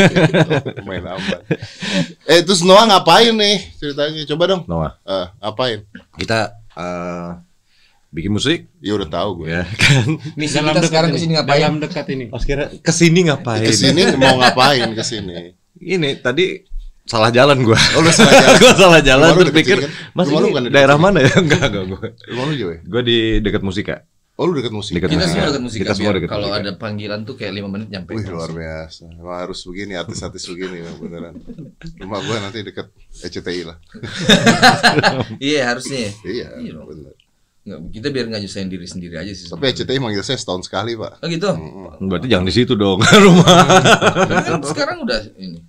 main aman. Eh terus Noah ngapain nih ceritanya? Coba dong, Noah, Eh, ngapain? kita eh, bikin musik Ya udah tahu gue. ya kan. Misi Dalam kita sekarang ke sini ngapain? Dalam dekat ini. Pas kira ke sini ngapain? Ke sini mau ngapain ke sini? Ini tadi salah jalan gua. Oh, lu salah jalan. gua salah jalan Rumah terus pikir kan? Mas Rumah ini bukan di daerah dekat mana ya? Enggak, enggak gua. Rumah lu jauh ya? Gua di dekat musika. Oh lu dekat musik. Dekat Kita semua dekat musik Kita semua dekat kalau ada panggilan tuh kayak lima menit nyampe. Wih luar biasa. Emang harus begini artis-artis begini ya, beneran. Rumah gua nanti deket ECTI lah. Iya harusnya. Iya, Iya. Nggak, kita biar nggak nyusahin diri sendiri aja sih. Tapi ECTI manggil saya setahun sekali pak. Oh gitu. Berarti jangan di situ dong rumah. Kan sekarang udah ini.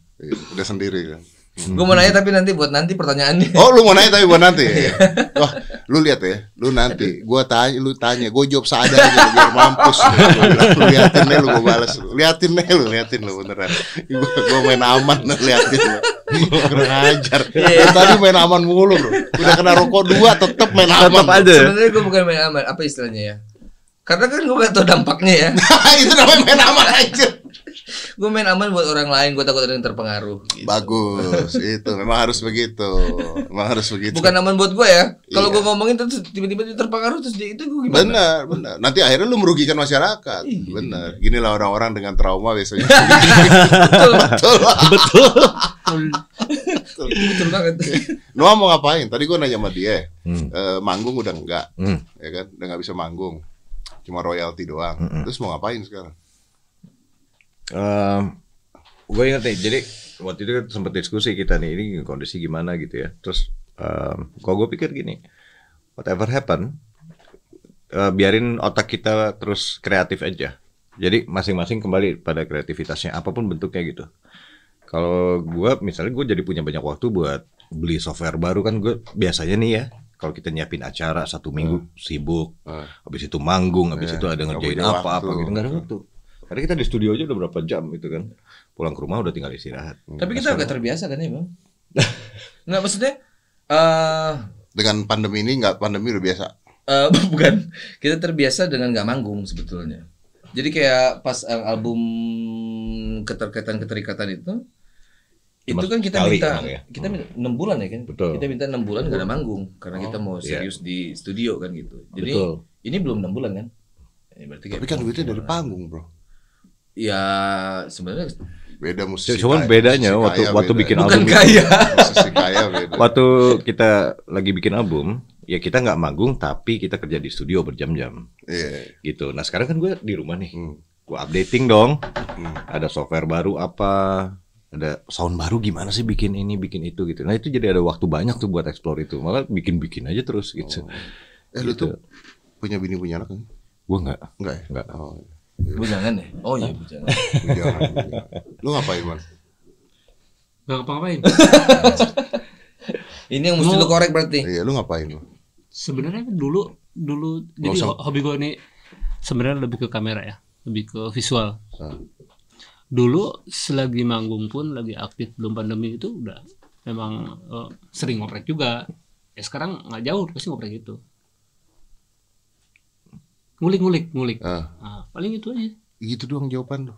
Udah sendiri kan. Gue mau nanya tapi nanti buat nanti pertanyaannya. Oh lu mau nanya tapi buat nanti ya? Wah lu lihat ya, lu nanti gua tanya, lu tanya, gue jawab seadanya biar mampus. Lu liatin nih lu gue balas, lu. liatin nih lu, liatin lu beneran. Gua, main aman lu liatin lu. Kurang ajar. Lu Tadi main aman mulu bro. Udah kena rokok dua, tetep main aman. Tetap aja. ya. Sebenarnya gue bukan main aman. Apa istilahnya ya? Karena kan gue gak tau dampaknya ya. Itu namanya main aman aja. Gue main aman buat orang lain. Gue takut ada yang terpengaruh. gitu. Bagus, itu memang harus begitu. Memang harus begitu. Bukan aman buat gue ya. Kalau Iya. gue ngomongin terus tiba-tiba dia terpengaruh terus dia itu gue gimana? Benar, benar. Nanti akhirnya lu merugikan masyarakat. Iya. Benar. Ginilah orang-orang dengan trauma biasanya. Betul. Betul. Betul. Itu betul banget. Noah mau ngapain? Tadi gua nanya sama dia. Hmm. Eh, manggung udah enggak, Hmm. ya kan? Udah nggak bisa manggung. Cuma royalti doang. Terus mau ngapain sekarang? Gue inget nih, jadi waktu itu kan sempat diskusi kita nih, ini kondisi gimana gitu ya. Terus um, kalau gue pikir gini, whatever happen, eh, biarin otak kita terus kreatif aja. Jadi masing-masing kembali pada kreativitasnya, apa pun bentuknya gitu. Kalau gue, misalnya gue jadi punya banyak waktu buat beli software baru kan gue biasanya nih ya, kalau kita nyiapin acara satu minggu sibuk, Eh, habis itu manggung, habis Iya, itu ada ngerjain apa-apa gitu, nggak ada waktu. Karena kita di studio aja udah berapa jam gitu kan, pulang ke rumah udah tinggal istirahat. Tapi kita agak terbiasa kan ya bang? Nggak maksudnya? eh dengan pandemi ini nggak pandemi udah biasa. eh, bukan. Kita terbiasa dengan nggak manggung sebetulnya. Jadi kayak pas album keterkaitan keterikatan itu, itu Cuma kan kita minta ya? kita minta enam bulan ya kan? Betul. Kita minta enam bulan nggak ada manggung karena kita mau iya. serius di studio kan gitu. Jadi Betul. ini belum enam bulan kan? Ya, berarti kayak Tapi kan duitnya dari panggung, Bro. Ya sebenarnya Beda musisi. Cuman kaya, bedanya musisi waktu kaya waktu beda. bikin bukan album itu- kaya. musisi kaya beda. waktu kita lagi bikin album, ya kita nggak manggung tapi kita kerja di studio berjam-jam Iya. gitu. Nah sekarang kan gue di rumah nih, Hmm. gue updating dong. Hmm. Ada software baru apa, ada sound baru gimana sih bikin ini, bikin itu gitu. Nah itu jadi ada waktu banyak tuh buat explore itu. Malah bikin-bikin aja terus gitu. Eh lu Gitu. tuh punya bini punya anak kan? Gue nggak, Enggak ya? nggak. Oh, bujangan ya? Oh iya bujangan. jangan, jangan. Lu ngapain, Man? Gak ngapa-ngapain. Ini yang mesti lu korek berarti. Iya, lu ngapain lu? Sebenarnya dulu dulu jadi usah. hobi gue ini sebenarnya lebih ke kamera ya, lebih ke visual. Ah. Dulu selagi manggung pun lagi aktif belum pandemi itu udah memang eh, sering ngoprek juga. Ya sekarang nggak jauh pasti ngoprek itu. Ngulik-ngulik, ngulik. Ah, Nah, paling itu aja. gitu doang jawaban lu.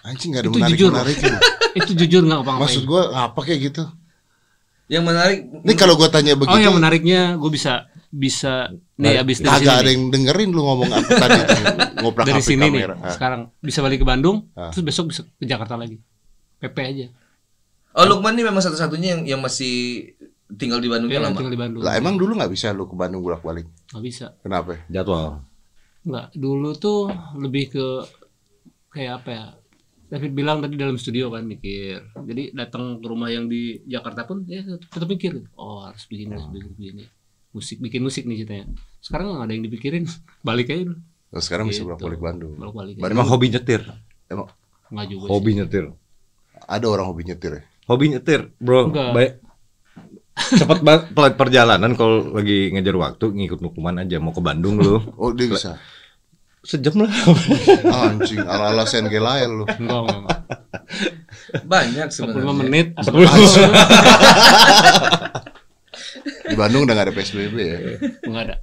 Anjing gak ada Itu menarik jujur. menarik lu. Itu jujur nggak apa-apa. Maksud gua apa kayak gitu? Yang menarik Ini kalau gua tanya begitu, Oh yang menariknya gue bisa bisa nih abis dari sini kagak ada nih. yang dengerin lu ngomong apa tadi tuh, ngoprak dari sini nih kamera. Ah. sekarang bisa balik ke Bandung Ah. terus besok bisa ke Jakarta lagi PP aja Oh Lukman ini memang satu-satunya yang yang masih tinggal di Bandung ya, lama. tinggal di Bandung Lah emang dulu nggak bisa lu ke Bandung bolak-balik? nggak bisa Kenapa? Jadwal. nggak dulu tuh lebih ke kayak apa ya David bilang tadi dalam studio kan mikir jadi datang ke rumah yang di Jakarta pun ya tetap mikir oh harus begini harus begini, begini. musik bikin musik nih ceritanya sekarang nggak ada yang dipikirin balik aja dulu Oh, sekarang bisa Gitu. bolak-balik Bandung. balik balik Bandung Emang hobi nyetir. emang nggak juga sih. Hobi nyetir. ada orang hobi nyetir ya? Hobi nyetir, bro. Enggak. Baik. Cepat banget pelat perjalanan kalau lagi ngejar waktu ngikut hukuman aja mau ke Bandung lu. Oh dia bisa. Sejam lah. Anjing ala-ala Sen Gelael lu. enggak enggak, enggak. Banyak 45 sebenarnya. menit Di Bandung udah gak ada PSBB ya? nggak ada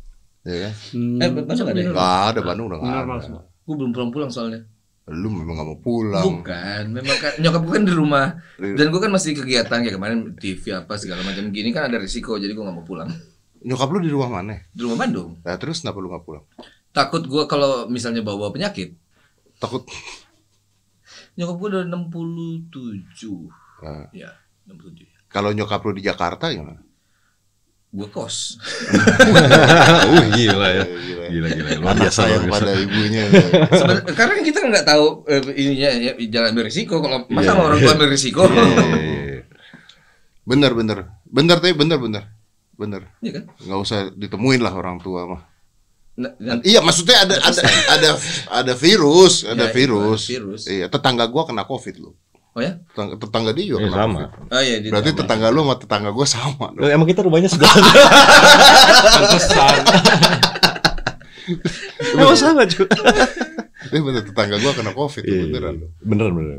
Iya kan? Hmm, Eh, Bandung nggak ada ya? Gak ada Bandung udah gak normal ada. semua Gue belum pulang-pulang soalnya. Lu memang gak mau pulang. Bukan, memang kan nyokap gue kan di rumah. Dan gue kan masih kegiatan kayak kemarin TV apa segala macam gini kan ada risiko jadi gue nggak mau pulang. Nyokap lu di rumah mana? Di rumah Bandung. Nah terus kenapa lu gak pulang? Takut gue kalau misalnya bawa penyakit, Takut Nyokap gue udah 67. Nah, Ya, 67. kalau nyokap lu di Jakarta gimana? Gue kos. uh, gila ya. Gila. Gila gila. Luar biasa biasa. pada ibunya. Seben- karena kita nggak tahu eh, ininya ya, jangan ambil risiko. Kalau masa Iya. orang tua ambil risiko? Iya, iya, iya. bener bener, bener tapi bener bener, bener. Iya kan? Nggak usah ditemuin lah orang tua mah. Nah, dan- Iya, maksudnya ada ada ada ada virus, ada Ya, virus. virus. Iya, tetangga gua kena covid lu. Oh ya? Tetangga, tetangga dia juga Iya, kena sama. covid. Oh iya. di- Berarti tetangga lu sama tetangga gua sama. dong. Loh, emang kita rumahnya sebelah. Pantesan. emang sama cuy. Eh bener tetangga gua kena covid Iya, iya, beneran. iya. Bener bener.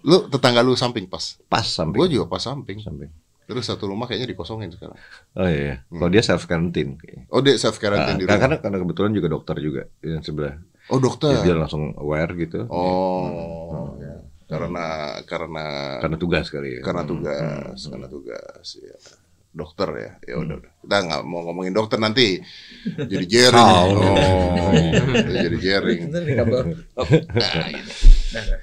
Lu tetangga lu samping pas. Pas sampai. Gua juga pas samping. samping. Terus satu rumah kayaknya dikosongin sekarang. Oh iya. iya. Kalau dia self quarantine. Oh, dia self quarantine di Nah, rumah. karena karena kebetulan juga dokter juga yang sebelah. Oh, dokter. Dia langsung aware gitu. Oh, ya. Karena karena Karena tugas kali ya. karena tugas, karena tugas ya. Dokter ya. Ya udah udah. Kita nggak mau ngomongin dokter nanti jadi jaring. Oh. Oh, jadi kabel. Oh, nah. Nah, nah.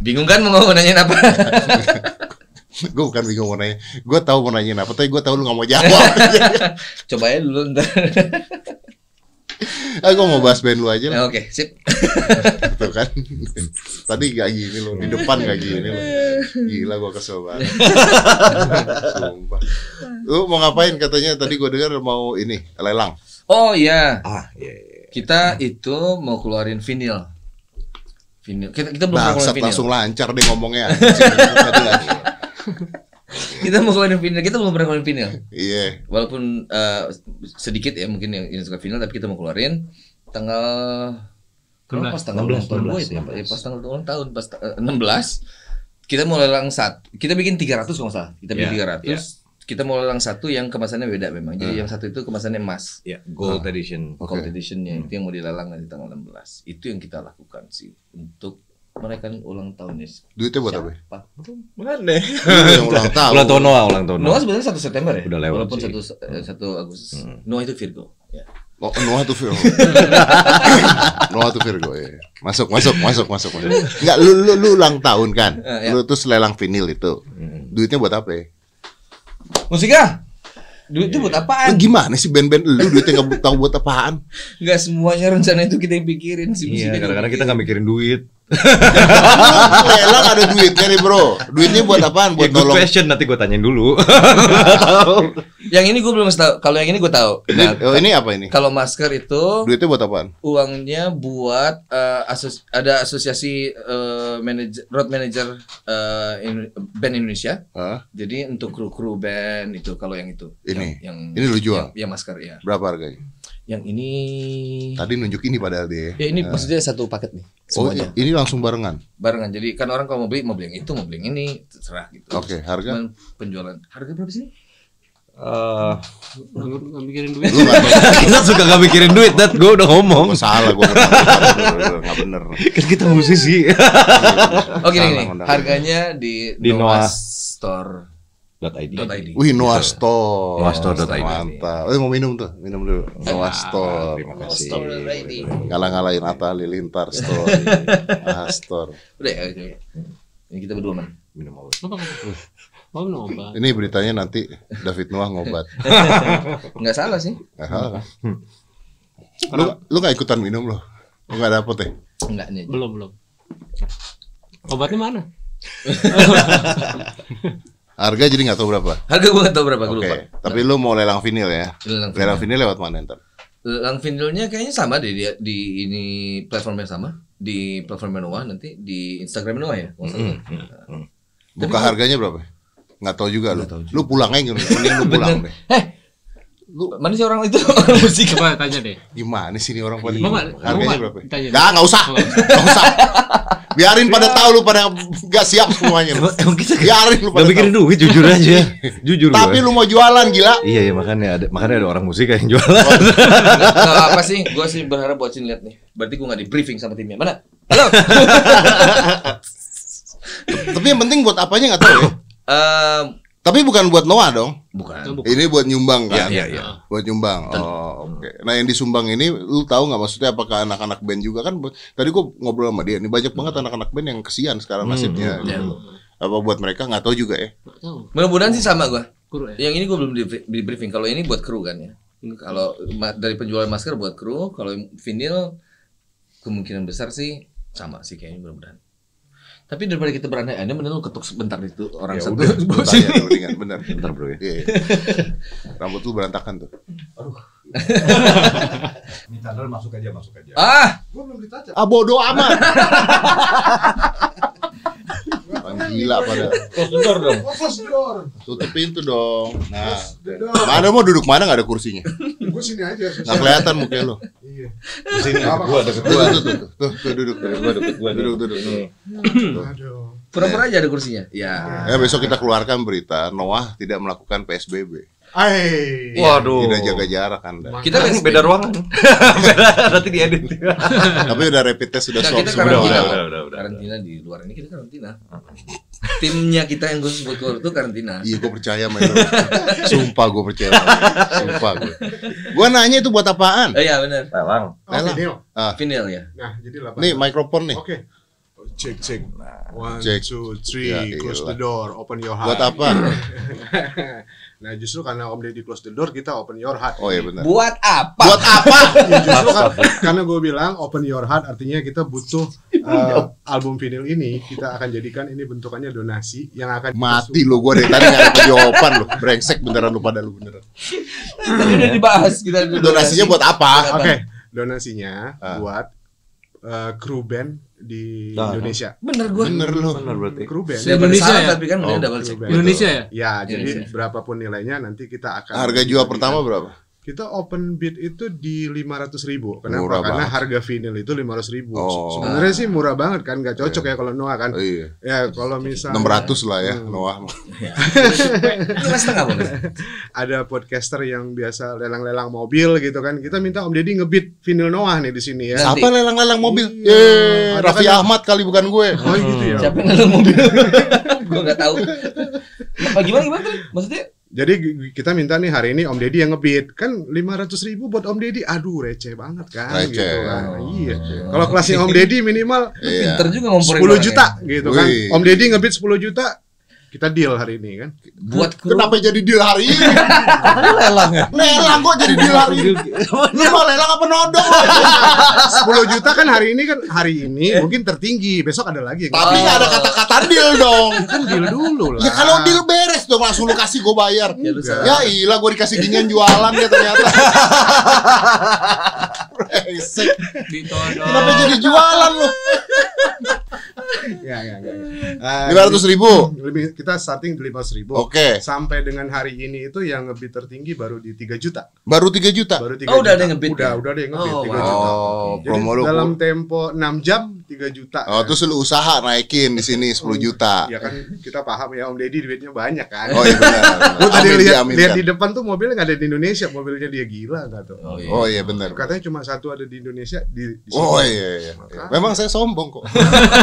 Bingung kan mau nanyain apa? gue bukan bingung mau nanya. Gue tahu mau nanyain apa, tapi gue tahu lu nggak mau jawab. Coba ya dulu ntar. Ah, gue mau bahas band lu aja lah. Ya, Oke, sip. Tuh kan. Tadi gak gini lo, di depan gak gini lo. Gila gue kesel banget. Sumpah. Lu mau ngapain katanya tadi gue dengar mau ini lelang. Oh iya, Ah, iya, iya. kita itu mau keluarin vinil. Vinil. Kita kita belum Bangsat keluarin vinil. langsung lancar deh ngomongnya. Kita mau keluarin vinil. Kita belum pernah keluarin vinil. Iya. Walaupun eh, sedikit ya mungkin yang ini suka vinil, tapi kita mau keluarin tanggal Oh, 16, pas tanggal 16, 16, tahun gue itu ya, 16. ya, pas tanggal ulang tahun pas eh, 16 kita mau lelang satu kita bikin 300 kalau nggak salah kita bikin 300 ya. kita mau lelang satu yang kemasannya beda memang Hmm. jadi yang satu itu kemasannya emas Ya, gold edition. Oke. gold editionnya itu yang mau dilelang nanti tanggal 16 itu yang kita lakukan sih untuk merayakan ulang tahunnya Duitnya buat apa? Mana? yang ulang tahun. Ulang tahun Noah, ulang tahun Noah Noah. sebenarnya satu September ya Udah lewat walaupun satu eh, satu Agustus Noah itu Virgo ya Oh, Noah tuh Virgo. Noah tuh Virgo ya. Masuk, masuk, masuk, masuk. masuk. Enggak, lu, lu, lu ulang tahun kan? Eh, ya. Lu terus lelang vinil itu. Duitnya buat apa ya? musika duit itu buat Lu apaan gimana sih band-band lu duitnya nggak tahu buat apaan? Nggak semuanya rencana itu kita yang pikirin sih Iya, kadang-kadang kita nggak mikirin duit. Lu lelang ada duitnya nih bro. Duitnya buat apaan? Ya, Buat good nolong. question nanti gue tanyain dulu. Yang ini gue belum tahu. Kalau yang ini gue tahu. Nah, Oh ini apa ini? kalau masker itu Duitnya buat apaan? uangnya buat eh, asos ada asosiasi eh, manajer road manager eh, in- band Indonesia. Hah? Jadi untuk kru kru band itu kalau yang itu. Ini? Yang, yang Ini lu jual? Yang, yang masker ya. Berapa harganya? Yang ini. Tadi nunjuk ini padahal dia. Ya ini maksudnya satu paket nih. Oh Semuanya ini langsung barengan. barengan. Jadi kan orang kalau mau beli mau beli yang itu mau beli yang ini terserah gitu. Oke, harga? Cuman penjualan harga berapa sih? Eh, Nggak nggak mikirin duit. Lu kita suka gak mikirin duit, dat gue udah ngomong. Gua salah gue nggak bener. Kan kita musisi. Oh gini Salah gini. ngundang. Harganya di, Di Noah. Store. .id. .id. Wih Noah Store. Noah Store.id. Mantap. Eh mau minum tuh, minum dulu. Noah Store. Terima kasih. Store.id. Ngalah-ngalahin Atta Halilintar Store. Store. Udah ya. oke. Ini kita berdua man. Minum apa? Oh, minum obat. Ini beritanya nanti David Noah ngobat. Nggak salah sih. Nggak salah kan? Lu lu nggak ikutan minum loh. Lu nggak dapet ya? Enggak nih. Belum, belum. Obatnya mana? Harga jadi nggak tahu berapa. Harga gua nggak tahu berapa gua Oke. lupa. Tapi lu mau lelang vinil ya? Lelang vinil. Lelang vinil lewat mana ntar? Lelang vinilnya kayaknya sama deh di, di ini platform yang sama di platform Noah nanti di Instagram Noah ya. nggak salah. Buka harganya berapa? Nggak tahu juga lu. Lu pulang aja mending lu pulang deh. Eh, lu mana sih orang itu orang musik? Coba tanya deh. Gimana sih ini orang nggak? Mau harganya nggak? berapa? Tanya. Nggak, nggak usah. Nggak usah. Biarin pada tahu lu pada nggak siap semuanya. lu. Emang kita Biarin lu pada mikirin tahu. duit, jujur aja. Jujur Tapi lu mau jualan gila. Iya, iya makanya ada makanya ada orang musik yang jualan. Kalau apa sih? Gua sih berharap buat sini lihat nih. Berarti gua nggak di briefing sama timnya. Mana? Halo. Tapi yang penting buat apanya nggak tahu ya. Tapi bukan buat Noah dong. Bukan. Ini buat nyumbang kan? Iya, iya, iya. Buat nyumbang. Oh, oke. Nah, yang disumbang ini lu tahu nggak maksudnya apakah anak-anak band juga kan? Tadi gua ngobrol sama dia, ini banyak banget anak-anak band yang kesian sekarang nasibnya. iya. gitu. Apa buat mereka nggak tahu juga ya. Nggak tahu. Mudah-mudahan sih sama gua. Kuru ya. Yang ini gua belum di, di briefing. Kalau ini buat kru kan ya. Kalau dari penjual masker buat kru, kalau vinyl kemungkinan besar sih sama sih kayaknya mudah-mudahan. Tapi daripada kita berandai-andai, mending lu ketuk sebentar itu orang Ya satu. udah, tanya tuh, mendingan, bener. Bentar bro ya. Iya, iya. Rambut lu berantakan tuh. Minta dulu masuk aja, masuk aja. Ah, Ah bodoh amat. Gila pada. Kotor dong. Tutup pintu dong. Nah, mana mau duduk mana nggak ada kursinya? Gue sini aja. Nggak kelihatan muka lu. Iya. Di sini gua deket Tuh, tuh, tuh, tuh, tuh, tuh, duduk, duduk, gua deket gua duduk, duduk. Aduh. pura-pura aja ada kursinya. Ya. Ya besok kita keluarkan berita Noah tidak melakukan PSBB. Ai. Waduh. Tidak jaga jarak Anda. Kita Kan beda ruangan. beda nanti diedit. Tapi udah rapid test sudah Nah, swab karantina. udah, udah, udah, udah. Karantina di luar ini kita karantina. Timnya kita yang khusus buat keluar itu karantina. Iya, gue percaya sama lu. Sumpah gue percaya. Sumpah gue. Gue nanya itu buat apaan? Oh iya benar. Lelang. Oh, video. Vinyl ya. Nah, jadi 8. Nih mikrofon nih. Oke. Cek cek. One, Cek. two, three. Ya, close the door. Open your heart. Buat apa? nah, justru karena Om Deddy close the door, kita open your heart. Oh iya benar. Buat apa? Buat apa? Ya, justru kan, karena gue bilang open your heart artinya kita butuh uh, album vinyl ini kita akan jadikan ini bentukannya donasi yang akan Mati lu gue dari tadi nggak ada jawaban lu. Brengsek beneran lu pada lu beneran. Tadi udah dibahas kita Donasinya buat apa? Oke, donasinya Ah. buat uh, kru band di Ah. Indonesia. Bener gua. Bener lu. Benar berarti. Kru band. Daripada Indonesia ya? tapi kan Oh, double check. Indonesia ya? Ya, jadi Indonesia. berapapun nilainya nanti kita akan Harga jual pertama berapa? Kita open bid itu di 500 ribu. Kenapa? Murah Karena banget. harga vinyl itu 500 ribu. Oh. Sebenarnya sih murah banget kan, nggak cocok ya kalau Noah kan. Oh, iya. Ya kalau misalnya 600 lah ya Hmm. Noah. Setengah boleh. ada podcaster yang biasa lelang-lelang mobil gitu kan. Kita minta Om Deddy ngebid vinyl Noah nih di sini ya. Siapa lelang-lelang mobil? Iya. Ada Raffi kan- Ahmad kali bukan gue. Oh gitu ya. Siapa yang lalu mobil? gua nggak tahu. Nah, gimana gimana tadi? Maksudnya? Jadi kita minta nih hari ini Om Deddy yang ngebid kan 500 ribu buat Om Deddy, aduh receh banget kan Receh. gitu kan. Oh, iya. Kalau kelasnya Om Deddy minimal Iya. Pinter juga ngomporin 10 orang juta ya. gitu kan. Wih. Om Deddy ngebid 10 juta, kita deal hari ini kan. Buat kru. Kenapa jadi deal hari ini? lelang ya. lelang kok jadi deal hari ini? Lu mau lelang apa nodong? 10 juta kan hari ini kan hari ini mungkin tertinggi, besok ada lagi. Tapi nggak ada kata-kata deal dong. kan deal dulu lah. Ya kalau deal beres dong langsung lu kasih gue bayar. Ya. Ya ilah gue dikasih ginian jualan ya ternyata. Ditodong. Kenapa jadi jualan lu? Ya, ya, ya. ya. Lima ratus ribu. Lebih kita starting di 500 ribu. Oke. Sampai dengan hari ini itu yang ngebid tertinggi baru di 3 juta. Baru 3 juta. Baru 3 Oh, udah juta. ada yang ngebid Udah, ya? udah ada yang ngebid Oh, 3 wow. juta. Oh, Jadi promo dalam tempo 6 jam 3 juta. Oh, terus lu usaha naikin di sini 10 juta. Ya kan kita paham ya Om Deddy duitnya banyak kan. Oh iya benar. Gue tadi lihat lihat di depan tuh mobilnya nggak ada di Indonesia, mobilnya dia gila nggak tuh. Oh, iya. Oh iya benar. Katanya cuma satu ada di Indonesia di, di Oh sini. iya iya. Memang saya sombong kok.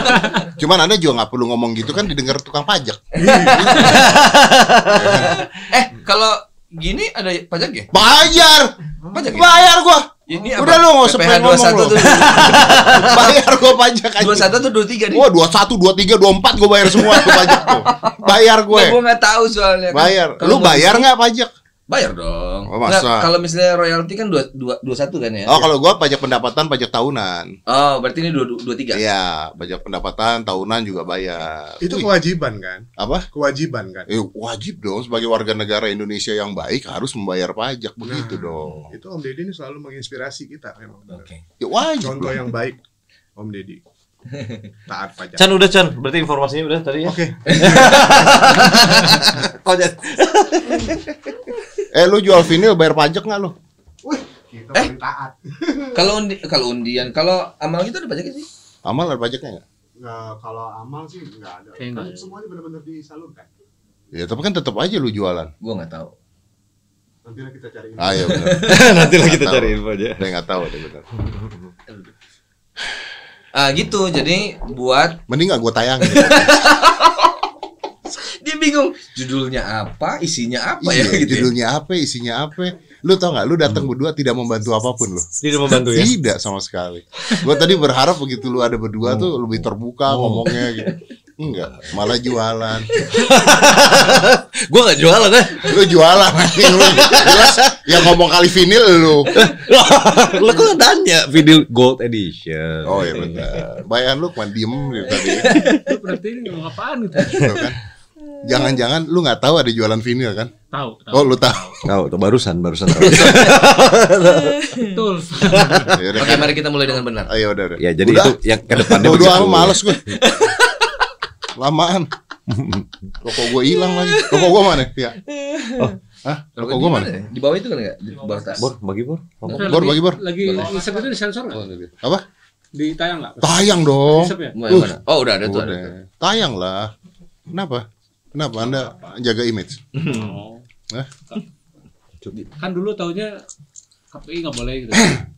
Cuman Anda juga nggak perlu ngomong gitu kan didengar tukang pajak. Eh, kalau gini ada pajak ya? Bayar. Pajak ya? Bayar gua. Ini Udah lu nggak usah ngomong 21 lu. tuh. Bayar gua pajak aja. 21 tuh 23 nih. Wah, 21, 23, 24 gua bayar semua tuh pajak tuh. Bayar gue. Nah, gua nggak tahu soalnya. kan. Bayar. Kalau Lu bayar di- nggak pajak? Bayar dong. Oh, masa? Nggak, kalau misalnya royalti kan 2 2 21 kan ya? Oh, kalau gua pajak pendapatan, pajak tahunan. Oh, berarti ini 2 23. Iya, pajak pendapatan tahunan juga bayar. Itu Wih, kewajiban kan? apa? Kewajiban kan? Eh, wajib dong sebagai warga negara Indonesia yang baik harus membayar pajak begitu dong. Itu Om Deddy ini selalu menginspirasi kita memang. Oke. Ya wajib. Contoh lah. yang baik Om Deddy. Taat pajak. Chan udah Chan, berarti informasinya udah tadi ya. Oke. Oh, Chan. Eh, lu jual vinil bayar pajak nggak lu? Wih, kita Eh? taat. Kalau undi, kalau undian, kalau amal kita ada pajaknya sih. Amal ada pajaknya nggak? Nggak, kalau amal sih nggak ada. Kan semuanya benar-benar disalurkan. Ya, tapi kan tetap aja lu jualan. Gua nggak tahu. Nanti lah kita cari. Ah, iya benar. Nanti lah kita cari info aja. Saya nggak tahu deh benar. Ah gitu. Jadi buat Mending nggak gue tayangin. dia dia bingung judulnya apa, isinya apa Iya, ya gitu. ya. judulnya apa, isinya apa. Lu tau nggak? Lu datang berdua tidak membantu apa pun lu. Tidak membantu ya. Tidak sama sekali. Gua tadi berharap begitu lu ada berdua tuh lebih terbuka ngomongnya gitu. Enggak, malah jualan. Gua nggak jualan eh. Lu jualan anjing lu. Jelas yang ngomong kali vinil lu. Lo kok tanya video gold edition. Oh iya benar. Bayan lu cuma diem gitu tadi. Lu berarti ini ngomong apaan gitu? Tuh kan. Jangan-jangan lu nggak tahu ada jualan vinil kan? Tahu, tahu. Oh lu tahu. Tahu tuh barusan barusan tahu. Betul. Oke, kan. mari kita mulai dengan benar. Ayo udah udah. ya jadi Udah. itu yang ke depannya Udah udah males gue. Lamaan. Rokok gue hilang lagi. Rokok gue mana? Ya. Hah? Rokok gue mana? Di bawah itu kan enggak? Di bawah tas. Bor, bagi bor. Bor, lagi- bagi bor. Lagi isep itu disensor nggak? Apa? Ditayang nggak? Tayang dong. Isep ya? Oh, udah ada tuh. Tayang lah. Kenapa? Kenapa Anda jaga image? Oh. Hah? Kan dulu taunya KPI nggak boleh gitu.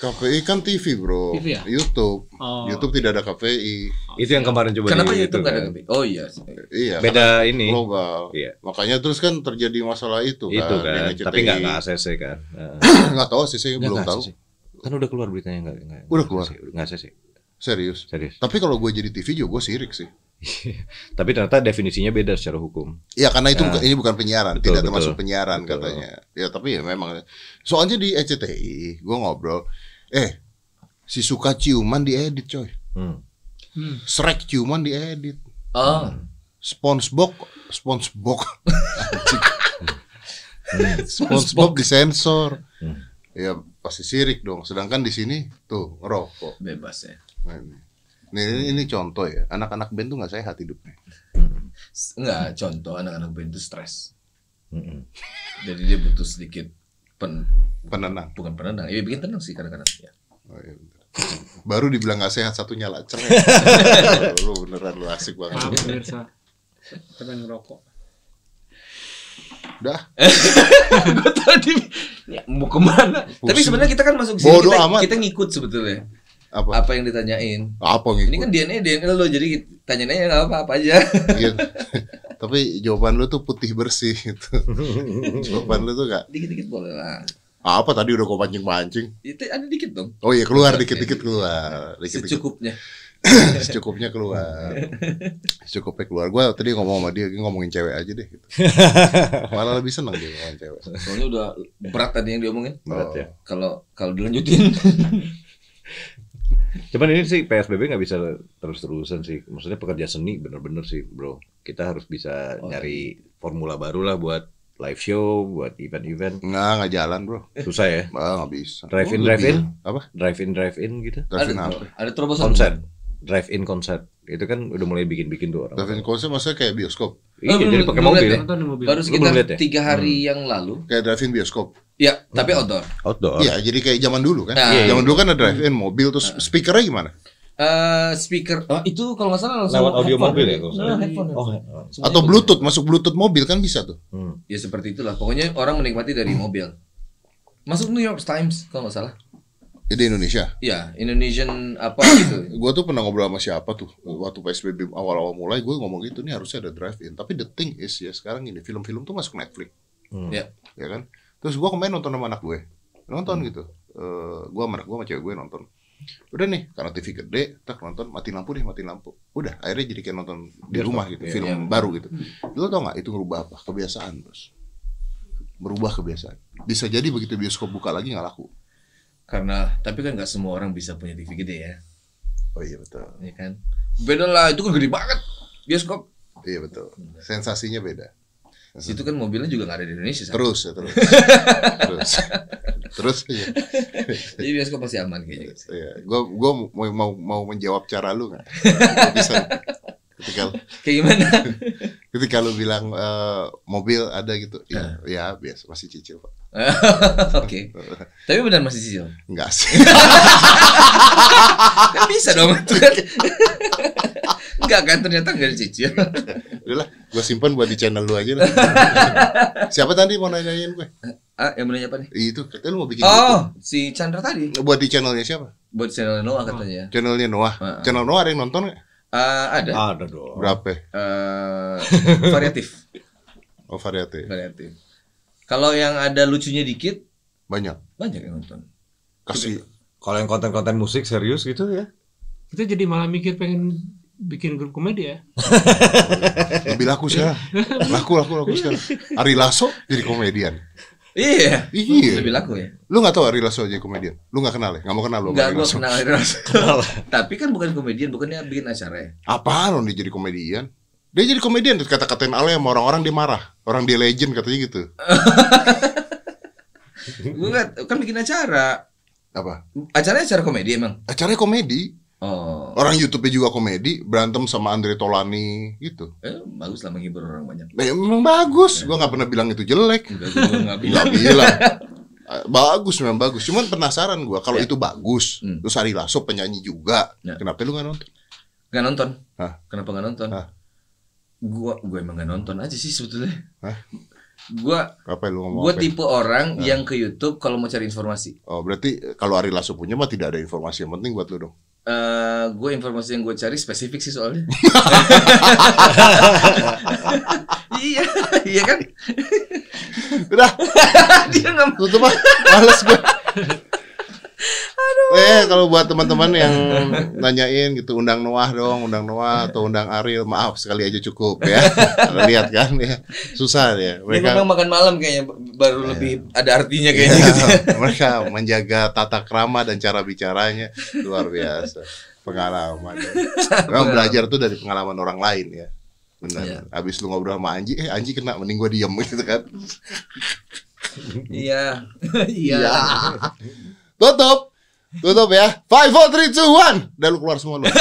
KPI kan TV bro, TV ya? YouTube. Oh. YouTube tidak ada KPI. Itu yang kemarin coba Kenapa di YouTube itu enggak ada kan. KPI? Oh iya. Iya. Beda ini. Global. Iya. Makanya terus kan terjadi masalah itu, Itu kan. kan. Tapi nggak nggak ACC kan. Nah. Nggak tahu sih saya belum Nggak tahu. ACC. Kan udah keluar beritanya nggak nggak. Udah keluar? Nggak ACC. Serius. Serius. Tapi kalau gue jadi TV juga gue sirik sih. Tapi ternyata definisinya beda secara hukum. Iya karena itu Ya. bukan, ini bukan penyiaran, Betul, tidak betul. termasuk penyiaran Betul. katanya. Ya tapi ya memang. Soalnya di ECTI gue ngobrol, eh si suka ciuman diedit coy, Hmm. Hmm. Shrek ciuman diedit, Oh. SpongeBob, SpongeBob, Anjing. SpongeBob disensor. Hmm. Ya pasti sirik dong. Sedangkan di sini tuh ngerokok. Bebas ya. Nah, ini. Nih, ini, ini contoh ya. Anak-anak band tuh nggak sehat hidupnya. Enggak, contoh anak-anak band itu stres. Mm-mm. Jadi dia butuh sedikit pen Penenang. bukan penenang. Ya bikin tenang sih kadang-kadang ya. Oh, iya. Baru dibilang nggak sehat satu nyala cerai. lu beneran lu asik banget. Maaf pemirsa. Kita ngerokok. Udah. Gue tadi ya, mau ke mana? Tapi Pusing. sebenarnya kita kan masuk sini Bodoh kita, amat. kita ngikut sebetulnya. Apa? Apa yang ditanyain? Apa Ini ngikut? kan DNA DNA lo jadi tanyain aja nggak apa-apa aja. Iya. Tapi jawaban lu tuh putih bersih gitu. jawaban lu tuh gak Dikit-dikit boleh lah. apa tadi udah gua pancing-pancing. Itu ada dikit dong. Oh iya keluar dikit-dikit keluar. Dikit-dikit. Secukupnya. Secukupnya keluar. Secukupnya keluar. Gua tadi ngomong sama dia ngomongin cewek aja deh gitu. Malah lebih seneng dia ngomongin cewek. Soalnya udah berat tadi yang diomongin. Berat ya. Kalau kalau dilanjutin. Cuman ini sih PSBB nggak bisa terus-terusan sih. Maksudnya pekerja seni bener-bener sih, bro. Kita harus bisa Oh, nyari formula baru lah buat live show, buat event-event. Nggak, nggak jalan bro. Susah ya. Ah, nggak bisa. Drive-in, Oh, drive-in? lebih. Apa? Drive-in, drive-in gitu. Drive-in ada, apa? ada terobosan. Konser. Drive-in konser. Itu kan udah mulai bikin-bikin tuh orang. Drive-in konser maksudnya kayak bioskop. Iya, Oh, jadi pakai mobil. ya? Baru sekitar ya? tiga hari yang lalu. Kayak drive-in bioskop. Ya, tapi outdoor. Outdoor. Iya, jadi kayak zaman dulu kan. Nah. Zaman dulu kan ada drive-in mobil terus speakernya gimana? Eh speaker, oh, itu kalau nggak salah langsung Lewat audio headphone. mobil ya kalau Nah, headphone. Oh, Atau. Bluetooth, masuk Bluetooth mobil kan bisa tuh. hmm. Ya seperti itulah. Pokoknya orang menikmati dari mobil. Masuk New York Times kalau nggak salah. Ya, di Indonesia. Ya, Indonesian apa gitu. Gue tuh pernah ngobrol sama siapa tuh waktu PSBB awal-awal mulai gue ngomong gitu nih harusnya ada drive-in. Tapi the thing is ya sekarang ini film-film tuh masuk Netflix, Hmm. Ya. ya kan? Terus gue kemarin nonton sama anak gue, nonton gitu. Eh gue sama anak gue sama cewek gue nonton. Udah nih karena TV gede, tak nonton mati lampu deh mati lampu. Udah akhirnya jadi kayak nonton di rumah gitu, iya. film Iya. baru gitu. Lo tau nggak itu ngerubah apa? Kebiasaan bos. Berubah kebiasaan. Bisa jadi begitu bioskop buka lagi nggak laku. Karena tapi kan nggak semua orang bisa punya TV gede ya, Oh iya betul. ya kan? Beda lah, itu kan gede banget bioskop. Iya betul. Sensasinya beda. Situ kan mobilnya juga nggak ada di Indonesia. San. Terus ya terus. terus. terus aja. Jadi bioskop pasti aman kayaknya. gitu. Iya, gua gua mau mau mau menjawab cara lu nggak? Gua Bisa. Ketika Kayak gimana? ketika lu bilang eh, mobil ada gitu, ya, ya biasa masih cicil pak. Oke. Tapi benar masih cicil. Enggak sih. Bisa dong itu kan. Enggak kan ternyata enggak dicicil. Udahlah, gua simpan buat di channel lu aja lah. Siapa tadi mau nanyain gue? Ah, yang menanya apa nih? Itu katanya lu mau bikin Oh, si Chandra tadi. Buat di channelnya siapa? buat channel Noah katanya. Channelnya Noah. Heeh. Channel Noah ada yang nonton nggak? Eh, ada. Ada dong. Berapa? Eh, variatif, Oh variatif. variatif. Kalau yang ada lucunya dikit, Banyak. banyak yang nonton. Kasih Kalau yang konten-konten musik serius gitu ya. Kita jadi malah mikir pengen bikin grup komedi ya. lebih laku sekarang. Laku laku laku sekarang. Ari Lasso jadi komedian. Iya. Iya. Lebih laku ya. Lu nggak tahu Ari Lasso jadi komedian? Lu nggak kenal ya? Nggak mau kenal lu gua Lasso? kenal Ari Lasso. Tapi kan bukan komedian, bukannya bikin acara ya. Apaan dia jadi komedian? Dia jadi komedian terus kata-katain Ale sama orang-orang dia marah. Orang dia legend katanya gitu. Nggak- kan bikin acara. Apa? Acaranya acara komedi emang. Acaranya komedi. Oh. Orang YouTube-nya juga komedi, berantem sama Andre Tolani gitu. Eh, bagus lah menghibur orang banyak. Nah, memang bagus. Gua nggak pernah bilang itu jelek. Enggak, gua nggak bilang. Nggak bilang. Eh, Bagus memang bagus. Cuman penasaran gua kalau Ya. itu bagus. Hmm. Terus Ari Lasso penyanyi juga. Ya. Kenapa lu nggak nonton? Nggak nonton. Hah? Kenapa nggak nonton? Hah? Gua gua emang nggak nonton aja sih sebetulnya. Hah? Gua Apa lu ngomong gua apa? tipe orang yang ke YouTube kalau mau cari informasi. Oh, berarti eh, kalau Ari Lasso punya mah tidak ada informasi yang penting buat lu dong. Eh, gue informasi yang gue cari spesifik sih soalnya. iya, iya kan? Udah, Dia nggak tutup ah. Males gue. Eh, kalau buat teman-teman yang nanyain gitu, undang Noah dong, undang Noah atau undang Ariel, maaf sekali aja cukup ya. Lihat kan ya, susah ya. Dia Mereka memang makan malam kayaknya baru lebih ada artinya kayaknya Iya, gitu. ya. mereka menjaga tata krama dan cara bicaranya luar biasa. Pengalaman. Memang belajar tuh dari pengalaman orang lain ya. Benar. Iya. Habis lu ngobrol sama Anji, eh Anji kena, mending gua diem gitu kan. Iya. Iya. Tutup. Tutup ya. 5 4 3 2 1. Udah lu keluar semua lu.